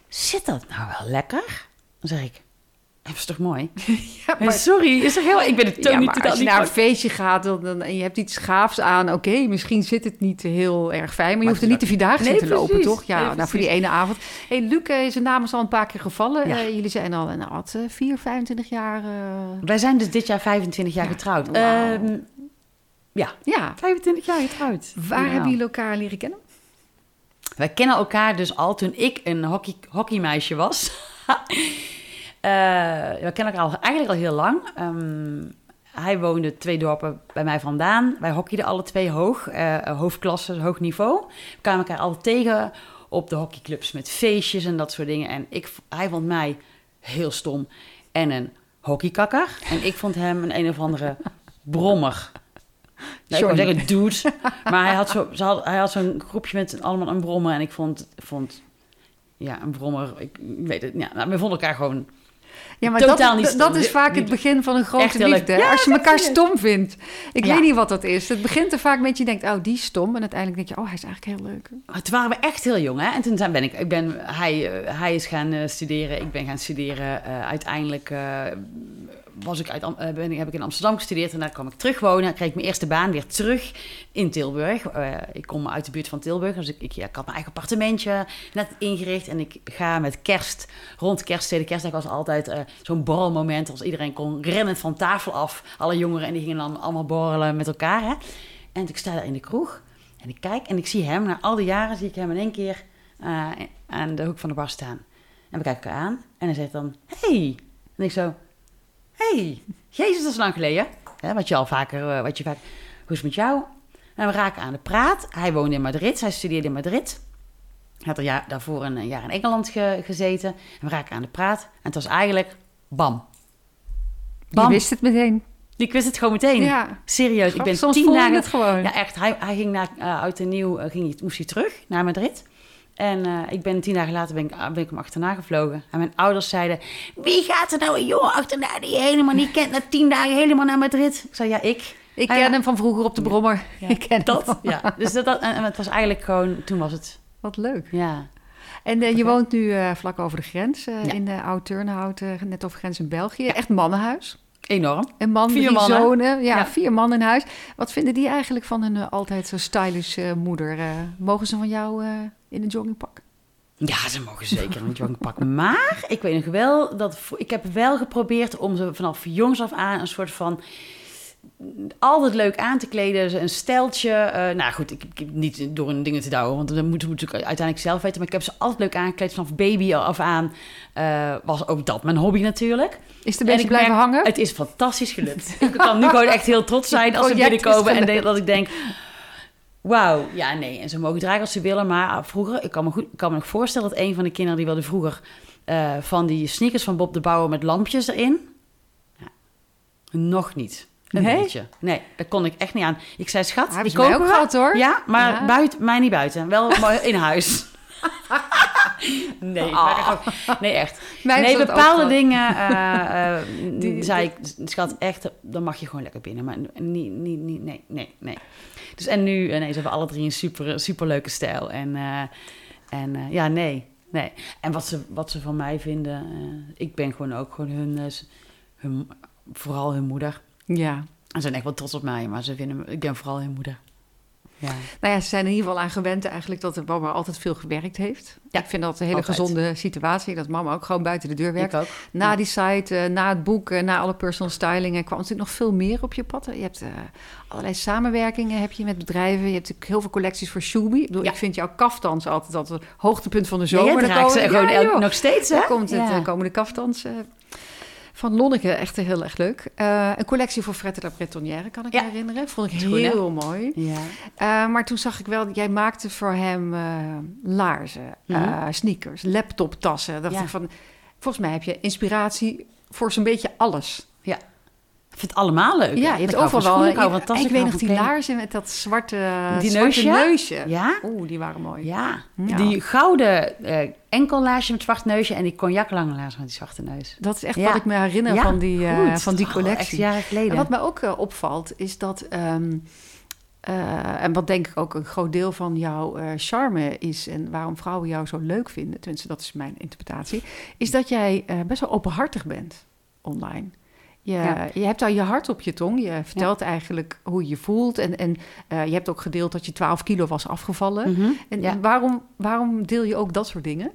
Zit dat nou wel lekker? Dan zeg ik... Dat is toch mooi? (laughs) Ja, maar- Sorry, is toch heel... Ik ben het toon Ja, niet totaal als je niet naar een feestje gaat dan, dan- en je hebt iets gaafs aan, oké, misschien zit het niet heel erg fijn, maar je hoeft er niet de vierdaagse Nee, in te lopen, toch? Ja, Nee, nou, voor die ene avond. hey, Luc, eh, zijn naam is al een paar keer gevallen. Ja. Eh, jullie zijn al nou, wat, eh, 4, 25 jaar. eh, Wij zijn dus dit jaar 25 jaar Ja. getrouwd. Ehm, ja, Ja, 25 jaar getrouwd. waar Nou. hebben jullie elkaar leren kennen? Wij kennen elkaar dus al toen ik een hockey, hockeymeisje was. (laughs) Eh, we kennen elkaar al, eigenlijk al heel lang. Ehm, hij woonde twee dorpen bij mij vandaan. Wij hockeyden alle twee hoog, eh, hoofdklasse, hoog niveau. We kwamen elkaar altijd tegen op de hockeyclubs met feestjes en dat soort dingen. En ik, hij vond mij heel stom en een hockeykakker. En ik vond hem een een of andere brommer. Nee, ik Johnny. zeggen dude. (laughs) Maar hij had, zo, ze had, hij had zo'n groepje met allemaal een brommer. En ik vond, vond ja, een brommer, ik weet het. Ja, nou, we vonden elkaar gewoon... Ja, maar Totaal dat, niet dat, stom. dat is vaak het begin van een grote liefde. Ja, Als je elkaar stom vindt. Ik Ja. weet niet wat dat is. Het begint er vaak met je denkt, oh, die is stom. En uiteindelijk denk je, oh, hij is eigenlijk heel leuk. Maar Toen waren we echt heel jong, hè? En toen zijn- ben ik, ik ben, hij, eh, hij is gaan eh, studeren, ik ben gaan studeren. Eh, uiteindelijk was ik uit, eh, heb ik in Amsterdam gestudeerd en daar kwam ik terug wonen. Kreeg ik mijn eerste baan weer terug in Tilburg. Eh, ik kom uit de buurt van Tilburg, dus ik, ik, ja, had mijn eigen appartementje net ingericht. En ik ga met kerst, rond kerst, tweede kerstdag was altijd eh, zo'n borrelmoment. Als iedereen kon rennen van tafel af, alle jongeren, en die gingen dan allemaal borrelen met elkaar. Hè? En ik sta daar in de kroeg en ik kijk en ik zie hem, na al die jaren zie ik hem in één keer aan de hoek van de bar staan. En we kijken elkaar aan en hij zegt dan, hey. En ik zo, hey, jezus, dat is lang geleden. Hè, wat je al vaker, eh, wat je vaak, hoe is het met jou? En we raken aan de praat. Hij woonde in Madrid, hij studeerde in Madrid. Hij had er jaar, daarvoor een jaar in Engeland ge- gezeten. En we raken aan de praat. En het was eigenlijk bam. Je wist het meteen. Ik wist het gewoon meteen. Ja. Serieus, ik ben Soms tien dagen... het gewoon. Ja, echt. Hij, hij ging naar uh, oud en nieuw, uh, ging, moest hij terug naar Madrid. En uh, ik ben tien dagen later ben ik, ben ik hem achterna gevlogen. En mijn ouders zeiden, wie gaat er nou een jongen achterna die je helemaal niet kent... na tien dagen helemaal naar Madrid? Ik zei, ja, ik. Ik Ah, ken ja. hem van vroeger op de brommer. (laughs) ik ken Dat, hem. ja. Dus dat, dat, en, het was eigenlijk gewoon, toen was het, Wat leuk. ja. En eh, je woont nu eh, vlak over de grens, eh, Ja. in de Oud-Turnhout, eh, net over de grens in België. Echt mannenhuis. Enorm. Een man, Vier drie zonen. Ja, Ja. vier man in huis. Wat vinden die eigenlijk van hun eh, altijd zo stylish eh, moeder? Eh, mogen ze van jou in een joggingpak? Ja, ze mogen zeker een joggingpak. Maar ik weet nog wel dat ik heb wel geprobeerd om ze vanaf jongs af aan een soort van altijd leuk aan te kleden, ze een steltje. eh, nou goed, ik, ik niet door hun dingen te douwen, want dat moeten we natuurlijk uiteindelijk zelf weten. Maar ik heb ze altijd leuk aangekleed vanaf baby af aan. eh, was ook dat mijn hobby natuurlijk. Is de beetje blijven merk- hangen? Het is fantastisch gelukt. (laughs) ik kan nu gewoon echt heel trots zijn als ze binnenkomen en de- dat ik denk... Wauw, ja nee. En ze mogen dragen als ze willen. Maar vroeger, ik kan me, goed, ik kan me nog voorstellen dat een van de kinderen die wilde vroeger eh, van die sneakers van Bob de Bouwer met lampjes erin. Ja, nog niet. Een Nee? beetje. Nee, daar kon ik echt niet aan. Ik zei, schat, die kopen ook we. gehad, hoor. Ja, maar Ja. buiten, mij niet buiten. Wel (laughs) in huis. nee, echt- nee, echt. Mij nee, bepaalde dingen uh, uh, Die- die, zei ik, schat, echt, dan mag je gewoon lekker binnen. Maar niet, niet, niet, nee, nee, nee. Dus en nu, eh, nee, ze hebben alle drie een super, super leuke stijl. En, uh, en ja, nee, nee. En wat ze, wat ze van mij vinden, ik ben gewoon ook gewoon hun, hun vooral hun moeder. Ja. En ze zijn echt wel trots op mij, maar ze vinden, ik ben vooral hun moeder. Ja. Nou ja, ze zijn in ieder geval aan gewend eigenlijk dat de mama altijd veel gewerkt heeft. Ja, ik vind dat een hele altijd. gezonde situatie, dat mama ook gewoon buiten de deur werkt. Ik ook. Na Ja. die site, uh, na het boek, uh, na alle personal stylingen kwam natuurlijk nog veel meer op je pad. Je hebt uh, allerlei samenwerkingen heb je met bedrijven. Je hebt natuurlijk heel veel collecties voor Shubi. Ik, bedoel, Ja. ik vind jouw kaftans altijd dat het hoogtepunt van de zomer. Ja, Dan komen- gewoon nog steeds, hè? Dan komt het, Ja. eh, komen de kaftans eh, van Lonneke. Echt heel erg leuk. Eh, een collectie voor Fred de la Bretonnière, kan ik Ja. me herinneren. Vond ik heel mooi. Ja. Uh, maar toen zag ik wel, jij maakte voor hem uh, laarzen, uh, sneakers, laptoptassen. Dacht Ja. ik van, volgens mij heb je inspiratie voor zo'n beetje alles. Ik vind het allemaal leuk. Ja, je hebt van overal. schoenen, ik hou ik weet hou nog die kleding. laarzen met dat zwarte, Die zwarte neusje? neusje. Ja? Oeh, die waren mooi. Ja. Ja. Die gouden eh enkellaarsje met zwart neusje en die cognaclange laars met die zwarte neus. Dat is echt Ja. wat ik me herinner Ja, van die, eh, van die Oh, collectie. echt jaren geleden. En wat mij ook eh, opvalt, is dat... ehm, eh, en wat denk ik ook een groot deel van jouw eh, charme is... en waarom vrouwen jou zo leuk vinden... tenminste, dat is mijn interpretatie... is dat jij eh, best wel openhartig bent online. Je, Ja. je hebt daar je hart op je tong. Je vertelt eigenlijk hoe je je voelt. En, en eh, je hebt ook gedeeld dat je 12 kilo was afgevallen. Mhm, En, ja. en waarom, waarom deel je ook dat soort dingen?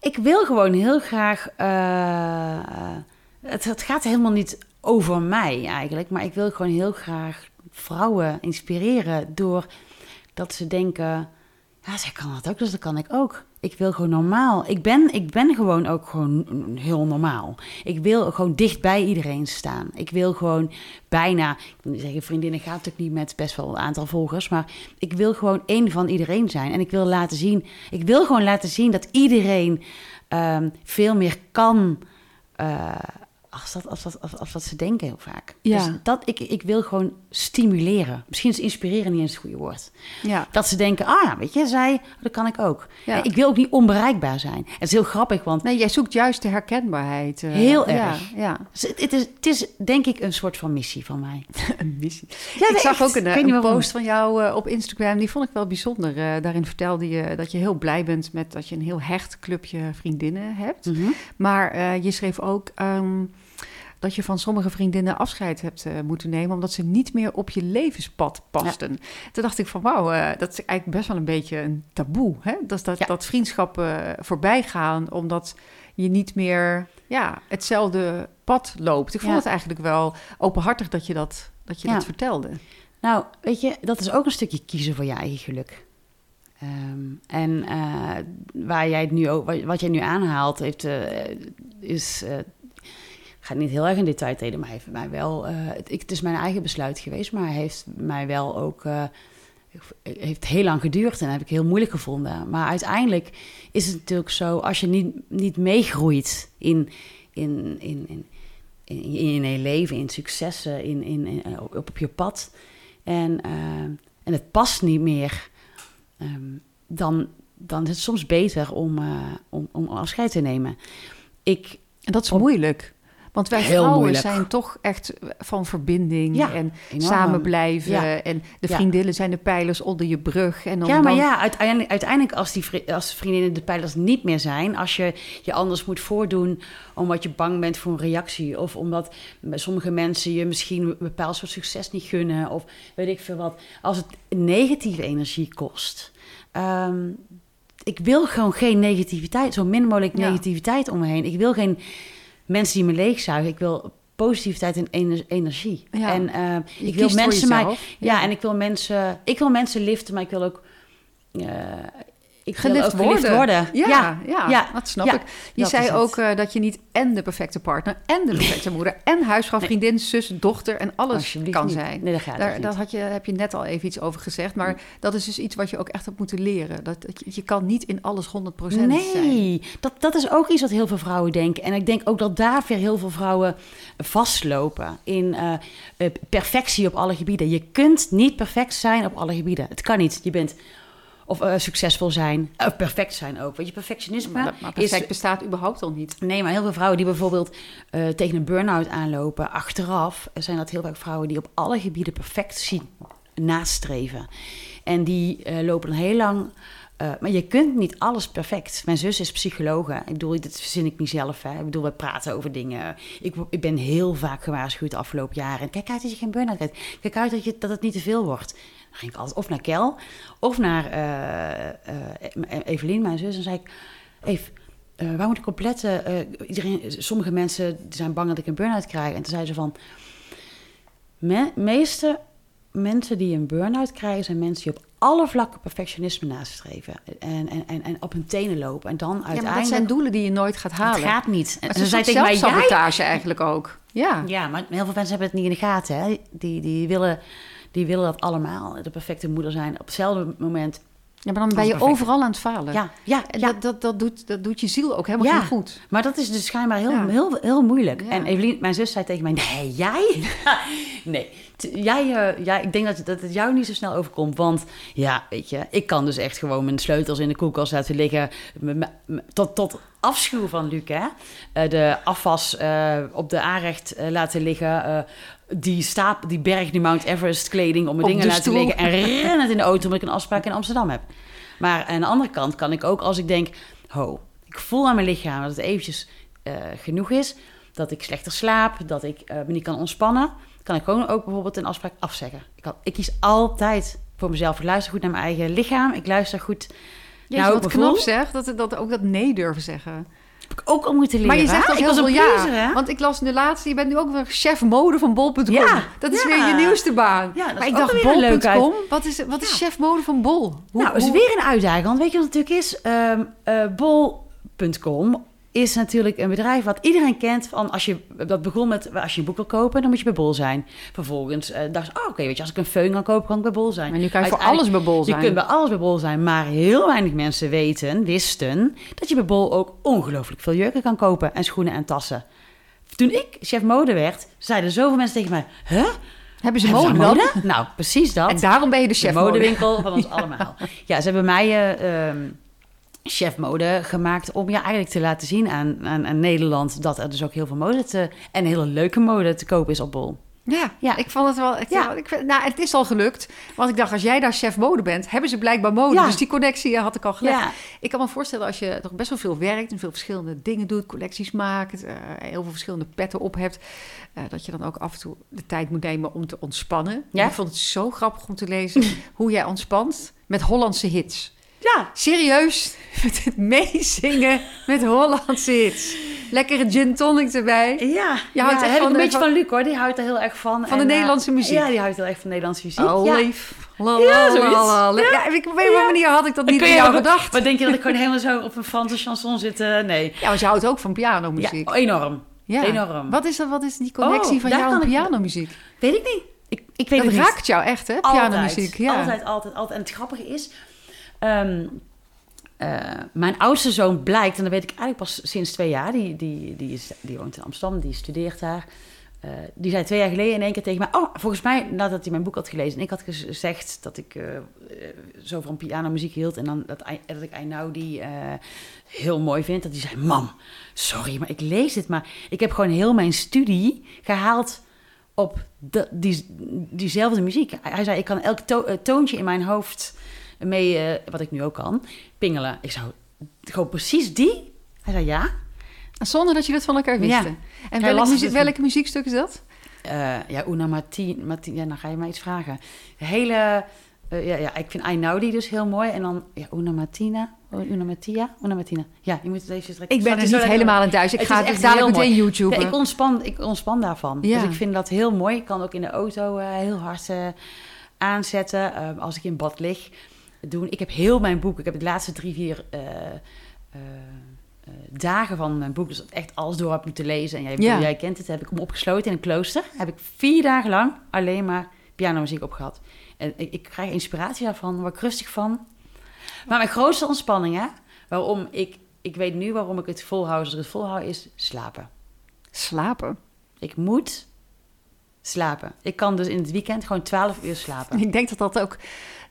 Ik wil gewoon heel graag. eh, het, het gaat helemaal niet over mij eigenlijk, maar ik wil gewoon heel graag vrouwen inspireren door dat ze denken: ja, zij kan dat ook, dus dat kan ik ook. Ik wil gewoon normaal. Ik ben, ik ben gewoon ook gewoon heel normaal. Ik wil gewoon dicht bij iedereen staan. Ik wil gewoon bijna, ik wil niet zeggen vriendinnen gaat natuurlijk niet met best wel een aantal volgers, maar ik wil gewoon één van iedereen zijn. En ik wil laten zien, ik wil gewoon laten zien dat iedereen ehm, veel meer kan. eh, als dat, als, dat, als, als dat ze denken heel vaak. Ja. Dus dat, ik, ik wil gewoon stimuleren. Misschien is inspireren niet eens het goede woord. Ja, Dat ze denken, ah weet je, zij, dat kan ik ook. Ja. Ik wil ook niet onbereikbaar zijn. Het is heel grappig, want nee, jij zoekt juist de herkenbaarheid. eh, Heel ja, erg. Ja, het het is, het is denk ik een soort van missie van mij. (laughs) een missie. Ja, ik zag echt. ook een, eh, een post van jou eh, op Instagram. Die vond ik wel bijzonder. Daarin vertelde je dat je heel blij bent met dat je een heel hecht clubje vriendinnen hebt. Mhm. Maar je schreef ook ehm, dat je van sommige vriendinnen afscheid hebt eh, moeten nemen... omdat ze niet meer op je levenspad pasten. Toen dacht ik van wauw, eh, dat is eigenlijk best wel een beetje een taboe. Hè? Dat, dat, Ja. dat vriendschappen voorbij gaan omdat je niet meer ja, hetzelfde pad loopt. Ik vond Ja. het eigenlijk wel openhartig dat je dat, dat, je dat vertelde. Nou, weet je, dat is ook een stukje kiezen voor je eigen geluk. Ehm, en eh, waar jij het nu, ook- wat- jij nu aanhaalt, heeft, eh, is. eh, ga niet heel erg in detail treden, maar heeft mij wel. eh, het, ik- het is mijn eigen besluit geweest, maar hij heeft mij wel ook. eh, heeft heel lang geduurd en heb ik heel moeilijk gevonden. Maar uiteindelijk is het natuurlijk zo, als je niet, niet meegroeit in, in, in, in, in, in je leven, in successen, in, in, in- op, op je pad. En, eh, en het past niet meer. ehm, dan, dan is het soms beter om, eh, om, om afscheid te nemen. Ik, En dat is Op- moeilijk. Want wij Heel vrouwen moeilijk. zijn toch echt van verbinding Ja, en enorm. samen blijven. Ja. En de vriendinnen zijn de pijlers onder je brug. En dan, ja, maar dan- ja, uiteindelijk, uiteindelijk als, die vri- als vriendinnen de pijlers niet meer zijn, als je je anders moet voordoen omdat je bang bent voor een reactie, of omdat sommige mensen je misschien een bepaald soort succes niet gunnen, of weet ik veel wat. Als het negatieve energie kost. ehm, ik wil gewoon geen negativiteit, zo min mogelijk Ja. negativiteit om me heen. Ik wil geen mensen die me leegzuigen. Ik wil positiviteit en ener- energie. Ja. En eh, ik wil mensen mij ja, en ik wil mensen, ik wil mensen liften, maar ik wil ook, eh, ik ook worden. Ja, ja, Ja, ja, dat snap ja, ik. Je zei ook eh, dat je niet en de perfecte partner, en de perfecte moeder, en huisvrouw, Nee. vriendin, zus, dochter en alles kan niet. zijn. Nee, dat gaat Daar, dat had je, heb je net al even iets over gezegd, maar dat is dus iets wat je ook echt hebt moeten leren. Dat, dat je, je kan niet in alles 100% zijn. Nee, dat, dat is ook iets wat heel veel vrouwen denken. En ik denk ook dat daar weer heel veel vrouwen vastlopen in eh, eh, perfectie op alle gebieden. Je kunt niet perfect zijn op alle gebieden. Het kan niet. Je bent of eh, succesvol zijn, of perfect zijn ook. Weet je, perfectionisme Maar, maar is perfect bestaat überhaupt al niet. Nee, maar heel veel vrouwen die bijvoorbeeld eh, tegen een burn-out aanlopen, achteraf zijn dat heel vaak vrouwen die op alle gebieden perfectie nastreven. En die eh, lopen dan heel lang. eh, maar je kunt niet alles perfect. Mijn zus is psychologe. Ik bedoel, dit verzin ik niet zelf. Hè. Ik bedoel, we praten over dingen. Ik, ik ben heel vaak gewaarschuwd de afgelopen jaren. Kijk uit dat je geen burn-out krijgt. Kijk uit dat, je, dat het niet te veel wordt. Dan ging ik altijd of naar Kel of naar eh, Evelien, mijn zus. En zei ik, Eve, waar moet ik op letten? Iedereen, sommige mensen zijn bang dat ik een burn-out krijg. En toen zei ze van... Me, meeste mensen die een burn-out krijgen... zijn mensen die op alle vlakken perfectionisme nastreven. En, en, en, en op hun tenen lopen. En dan Ja, maar uiteindelijk... dat zijn doelen die je nooit gaat halen. het gaat niet. En ze een tegen mij... Jij... zelfsabotage eigenlijk ook. Ja. Ja, maar heel veel mensen hebben het niet in de gaten. Hè? Die, die, willen, die willen dat allemaal. De perfecte moeder zijn. Op hetzelfde moment... ja, maar dan ben je perfect. overal aan het falen. Ja, ja, ja. dat, dat, dat, doet, dat doet je ziel ook helemaal Ja. geen goed. Maar dat is dus schijnbaar heel, Ja. heel, heel moeilijk. En Evelien, mijn zus, zei tegen mij: Nee, jij? (laughs) nee, jij, eh, jij, ik denk dat, dat het jou niet zo snel overkomt. Want ja, weet je, ik kan dus echt gewoon mijn sleutels in de koelkast laten liggen. Tot, tot afschuw van Luc, hè? Eh, de afwas eh, op de aanrecht laten liggen. Die, stap, die berg, die Mount Everest kleding op mijn Op dingen laten stoel. liggen. En (laughs) rennen in de auto omdat ik een afspraak in Amsterdam heb. Maar aan de andere kant kan ik ook als ik denk... Ho, ik voel aan mijn lichaam dat het eventjes eh, genoeg is. Dat ik slechter slaap, dat ik eh, me niet kan ontspannen. Kan ik gewoon ook bijvoorbeeld een afspraak afzeggen. Ik, kan, ik kies altijd voor mezelf. Ik luister goed naar mijn eigen lichaam. Ik luister goed Ja, Nou, wat ik knap zeg, dat, dat ook dat nee durven zeggen. Heb ik ook al moeten leren. Maar je zegt ook ik heel veel ja. pleaser, hè? Want ik las nu laatst, je bent nu ook weer chef mode van bol.com. Ja, dat is ja. weer je nieuwste baan. Ja, dat maar is ik dacht bol.com, wat is, wat is chef mode van bol? Hoe, nou, is hoe- weer een uitdaging. Want weet je wat het natuurlijk is? Ehm, eh, Bol.com is natuurlijk een bedrijf wat iedereen kent. Van als je, dat begon met, als je een boek wil kopen, dan moet je bij Bol zijn. Vervolgens eh, dacht ik, oh, oké, weet je, als ik een föhn kan kopen, kan ik bij Bol zijn. Maar nu kan je voor alles bij bol zijn. Je kunt bij alles bij Bol zijn, maar heel weinig mensen weten, wisten, dat je bij Bol ook ongelooflijk veel jurken kan kopen en schoenen en tassen. Toen ik chef mode werd, zeiden zoveel mensen tegen mij, huh? Hebben ze Hebben mode ze dan? Nou, precies dat. En daarom ben je de de chef mode. modewinkel van ons allemaal. (laughs) Ja, ze hebben mij ehm, chef mode gemaakt om ja, eigenlijk te laten zien aan, aan, aan Nederland dat er dus ook heel veel mode te, en hele leuke mode te kopen is op Bol. Ja, Ja. ik vond het wel. Ik, Ja. ik, vind- nou, het is al gelukt. Want ik dacht, als jij daar chef mode bent, hebben ze blijkbaar mode. Ja. Dus die connectie had ik al gelegd. Ja. Ik kan me voorstellen als je toch best wel veel werkt en veel verschillende dingen doet, collecties maakt, eh, heel veel verschillende petten op hebt, eh, dat je dan ook af en toe de tijd moet nemen om te ontspannen. Ja. Ik vond het zo grappig om te lezen (clears throat) hoe jij ontspant met Hollandse hits. Ja, Serieus, (laughs) met het meezingen met Hollandse hits. Lekkere gin tonic erbij. ja. Je houdt ja, heb ik een beetje van- Luc hoor, die houdt er heel erg van. Van de En, eh, Nederlandse muziek. Ja, die houdt heel erg van Nederlandse muziek. Oh, ja. leef. La, Ja, la, la, la. Ja, ik, op een of andere manier had ik dat niet je jou ook- gedacht. Wat denk je dat ik gewoon (laughs) helemaal zo op een Franse chanson zit? Eh, nee. Ja, want je houdt ook van Ja, pianomuziek. enorm. Ja. enorm. Wat is, er, wat is die connectie Oh, van jou en ik- pianomuziek? Weet ik niet. Ik, ik weet Dat het niet. raakt jou echt, hè? Altijd, Pianomuziek. Ja. Altijd, altijd, altijd. En het grappige is... ehm, eh, mijn oudste zoon blijkt, en dat weet ik eigenlijk pas sinds twee jaar, die, die, die, is, die woont in Amsterdam, die studeert daar. Eh, die zei twee jaar geleden in één keer tegen mij: Oh, volgens mij nadat hij mijn boek had gelezen. En ik had gezegd dat ik uh, zo van pianomuziek hield. En dan dat, dat ik I Now die heel mooi vind. Dat hij zei: Mam, sorry, maar ik lees dit. Maar ik heb gewoon heel mijn studie gehaald op de, die, diezelfde muziek. Hij zei: Ik kan elk toontje in mijn hoofd mee, wat ik nu ook kan, pingelen. Ik zou gewoon precies die. Hij zei: Ja. Zonder dat je dat van elkaar wist. Ja. En muziek, welke muziekstuk is dat? Uh, ja, Una Martin, Martin, ja, dan ga je mij iets vragen. hele, uh, ja, ja, ik vind I die dus heel mooi. En dan ja, Una Martina, Una Martia, Una Martina. Ja, je moet het even trekken. Ik ben er niet helemaal in thuis. Ik ga het, dadelijk meteen YouTube. Ja, ik, ontspan, ik ontspan daarvan. Ja. Dus ik vind dat heel mooi. Ik kan ook in de auto uh, heel hard aanzetten. als ik in bad lig. Doen. Ik heb heel mijn boek. Ik heb de laatste drie, vier uh, dagen van mijn boek, dus echt alles door heb moeten lezen. En jij, ja. jij kent het, heb ik hem opgesloten in een klooster. Heb ik vier dagen lang alleen maar pianomuziek opgehad. En ik, ik krijg inspiratie daarvan, word ik rustig van. Maar mijn grootste ontspanning, hè, waarom ik, ik weet nu waarom ik het volhoud, als ik het volhoud, is slapen. Slapen? Ik moet slapen. Ik kan dus in het weekend gewoon 12 uur slapen. Ik denk dat dat ook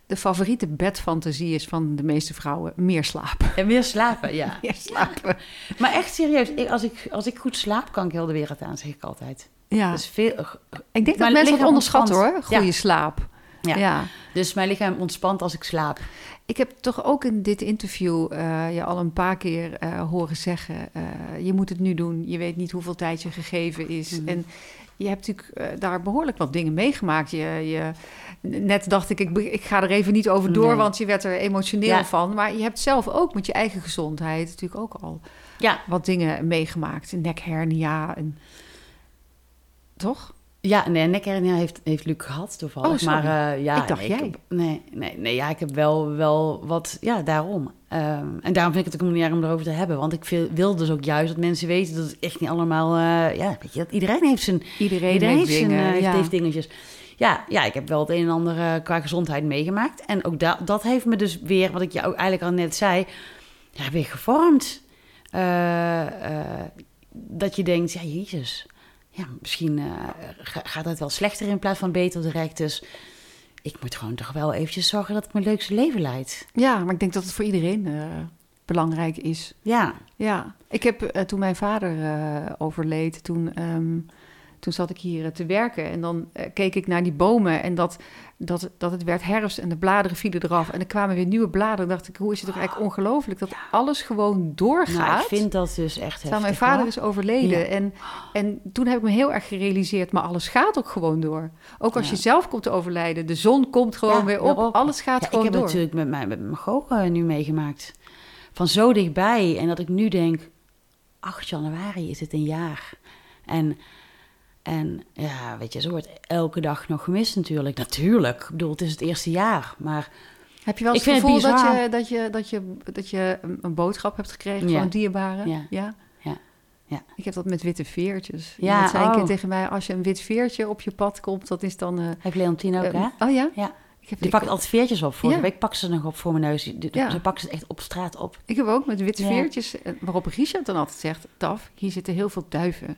de favoriete bedfantasie is van de meeste vrouwen meer slapen. En meer slapen, ja. (laughs) meer slapen. Maar echt serieus, ik, als, ik, als ik goed slaap, kan ik heel de wereld aan, zeg ik altijd. Ja. Dus veel, ik denk dat mensen het onderschatten hoor, goede slaap. Ja. ja. Dus mijn lichaam ontspant als ik slaap. Ik heb toch ook in dit interview uh, je al een paar keer uh, horen zeggen: je moet het nu doen. Je weet niet hoeveel tijd je gegeven is. Mm. En je hebt natuurlijk daar behoorlijk wat dingen meegemaakt. Je, je, net dacht ik, ik, ik ga er even niet over door, want je werd er emotioneel van. Maar je hebt zelf ook met je eigen gezondheid natuurlijk ook al ja. wat dingen meegemaakt. Nekhernia en... Toch? Ja, nee, nekhernia heeft, heeft Luc gehad toevallig. Oh, maar uh, ja, ik dacht nee, jij. nee, nee, nee, ja, ik heb wel, wel wat, ja, daarom. Um, en daarom vind ik het ook manier om erover te hebben. Want ik wil dus ook juist dat mensen weten dat het echt niet allemaal, uh, ja, weet je, dat iedereen heeft zijn, iedereen, iedereen heeft, dingen, zijn, uh, ja. heeft dingetjes ja, ja, ik heb wel het een en ander uh, qua gezondheid meegemaakt. En ook da dat heeft me dus weer, wat ik jou ook eigenlijk al net zei, ja, weer gevormd. Dat je denkt, ja, jezus, ja, misschien gaat het wel slechter in plaats van beter direct. Dus ik moet gewoon toch wel eventjes zorgen dat ik mijn leukste leven leid. Ja, maar ik denk dat het voor iedereen belangrijk is. Ja. Ja, ik heb toen mijn vader overleed, toen... Um, toen zat ik hier eh, te werken en dan keek ik naar die bomen en dat, dat, dat het werd herfst en de bladeren vielen eraf en er kwamen weer nieuwe bladeren. dacht ik, hoe is het toch eigenlijk ongelooflijk dat alles gewoon doorgaat. Nou, ik vind dat dus echt heftig. mijn vader is overleden en, en toen heb ik me heel erg gerealiseerd, maar alles gaat ook gewoon door. Ook als je zelf komt te overlijden, de zon komt gewoon weer op, alles gaat gewoon door. Ik heb natuurlijk met mijn, met mijn gogen nu meegemaakt. Van zo dichtbij en dat ik nu denk, 8 januari is het een jaar. En en ja, weet je, ze wordt elke dag nog gemist natuurlijk. Natuurlijk, ik bedoel, het is het eerste jaar, maar... Heb je wel eens het gevoel dat, je, dat, je, dat, je, dat je een boodschap hebt gekregen van dierbaren? Ja. ja. ja. Ja. Ik heb dat met witte veertjes. Ja, Iemand zei oh. een keer tegen mij, als je een wit veertje op je pad komt, dat is dan... Uh, Heeft Leontine ook, uh, hè? Oh ja? Ja. Ik heb, die pakt altijd veertjes op. Vorige ja. week pak ze nog op voor mijn neus. Ja. Ze pakt ze echt op straat op. Ik heb ook met witte veertjes, eh, waarop Richard dan altijd zegt... Taf, hier zitten heel veel duiven.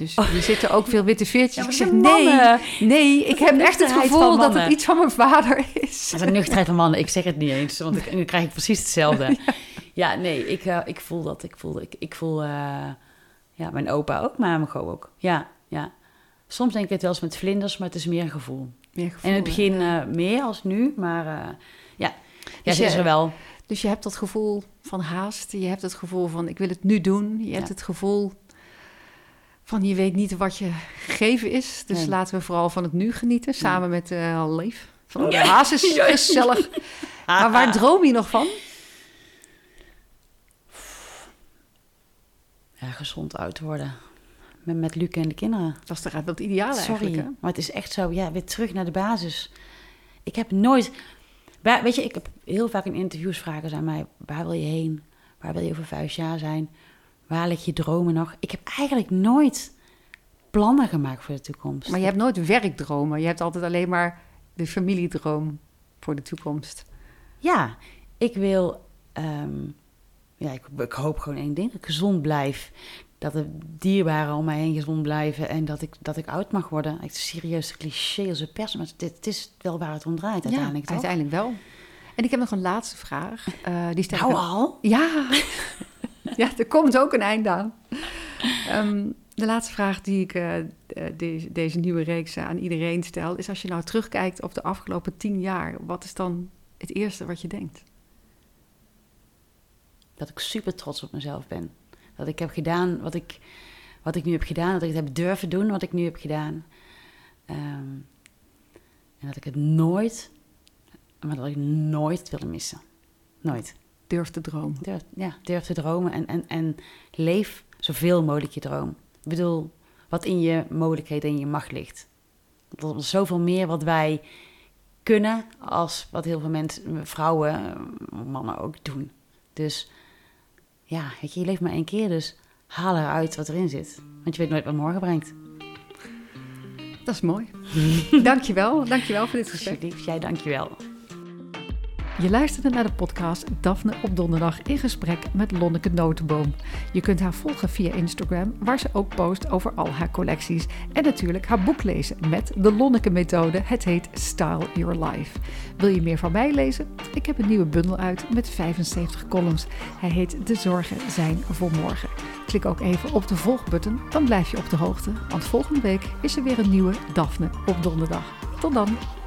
Dus oh. er zitten ook veel witte veertjes. ik zeg, nee, nee, ik heb echt het gevoel dat het iets van mijn vader is. Dat is een nuchterheid van mannen. Ik zeg het niet eens, want ik, nu krijg ik precies hetzelfde. (laughs) ja. nee, ik, uh, ik voel dat. Ik voel, ik, ik voel uh, ja, mijn opa ook, maar mijn go ook. Ja, ja. Soms denk ik het wel eens met vlinders, maar het is meer een gevoel. Meer gevoel en in het begin uh, meer als nu, maar ja, ja, dus is er wel. Dus je hebt dat gevoel van haast. Je hebt het gevoel van ik wil het nu doen. Je hebt het gevoel van je weet niet wat je gegeven is. Dus laten we vooral van het nu genieten. Samen met uh, Leef. Van de haas is (laughs) gezellig. (laughs) maar waar droom je nog van? Ja, gezond uit worden. Met, met Luc en de kinderen. Dat is toch dat ideaal eigenlijk, hè? maar het is echt zo, ja, weer terug naar de basis. Ik heb nooit... Weet je, ik heb heel vaak in interviews vragen aan mij... waar wil je heen? Waar wil je over vijf jaar zijn? Waar ligt je dromen nog? Ik heb eigenlijk nooit plannen gemaakt voor de toekomst. Maar je hebt nooit werkdromen. Je hebt altijd alleen maar de familiedroom voor de toekomst. Ja, ik wil. Ehm, ja, ik, ik, hoop gewoon één ding, dat ik gezond blijf. Dat de dierbaren om mij heen gezond blijven en dat ik, dat ik oud mag worden. Het is serieus cliché als een pers, maar dit, het is wel waar het om draait uiteindelijk. Ja, uiteindelijk wel. En ik heb nog een laatste vraag. Uh, die stel nou al? Ja. (laughs) ja, er komt ook een eind aan. Um, de laatste vraag die ik uh, deze, deze, nieuwe reeks aan iedereen stel... is als je nou terugkijkt op de afgelopen tien jaar... wat is dan het eerste wat je denkt? Dat ik super trots op mezelf ben. Dat ik heb gedaan wat ik, wat ik nu heb gedaan. Dat ik het heb durven doen wat ik nu heb gedaan. Um, en dat ik het nooit maar dat ik nooit willen missen. Nooit. Durf te dromen. Durf, ja, durf te dromen en, en, en leef zoveel mogelijk je droom. Ik bedoel, wat in je mogelijkheden en je macht ligt. Er is zoveel meer wat wij kunnen als wat heel veel mensen, vrouwen, mannen ook doen. Dus ja, weet je, je leeft maar één keer, dus haal eruit wat erin zit. Want je weet nooit wat morgen brengt. Dat is mooi. (laughs) dankjewel, dankjewel voor dit gesprek. Alsjeblieft, jij dankjewel. Je luisterde naar de podcast Daphne op donderdag in gesprek met Lonneke Notenboom. Je kunt haar volgen via Instagram, waar ze ook post over al haar collecties. En natuurlijk haar boek lezen met de Lonneke methode. Het heet Style Your Life. Wil je meer van mij lezen? Ik heb een nieuwe bundel uit met 75 columns. Hij heet De Zorgen zijn voor morgen. Klik ook even op de volgbutton, dan blijf je op de hoogte. Want volgende week is er weer een nieuwe Daphne op donderdag. Tot dan!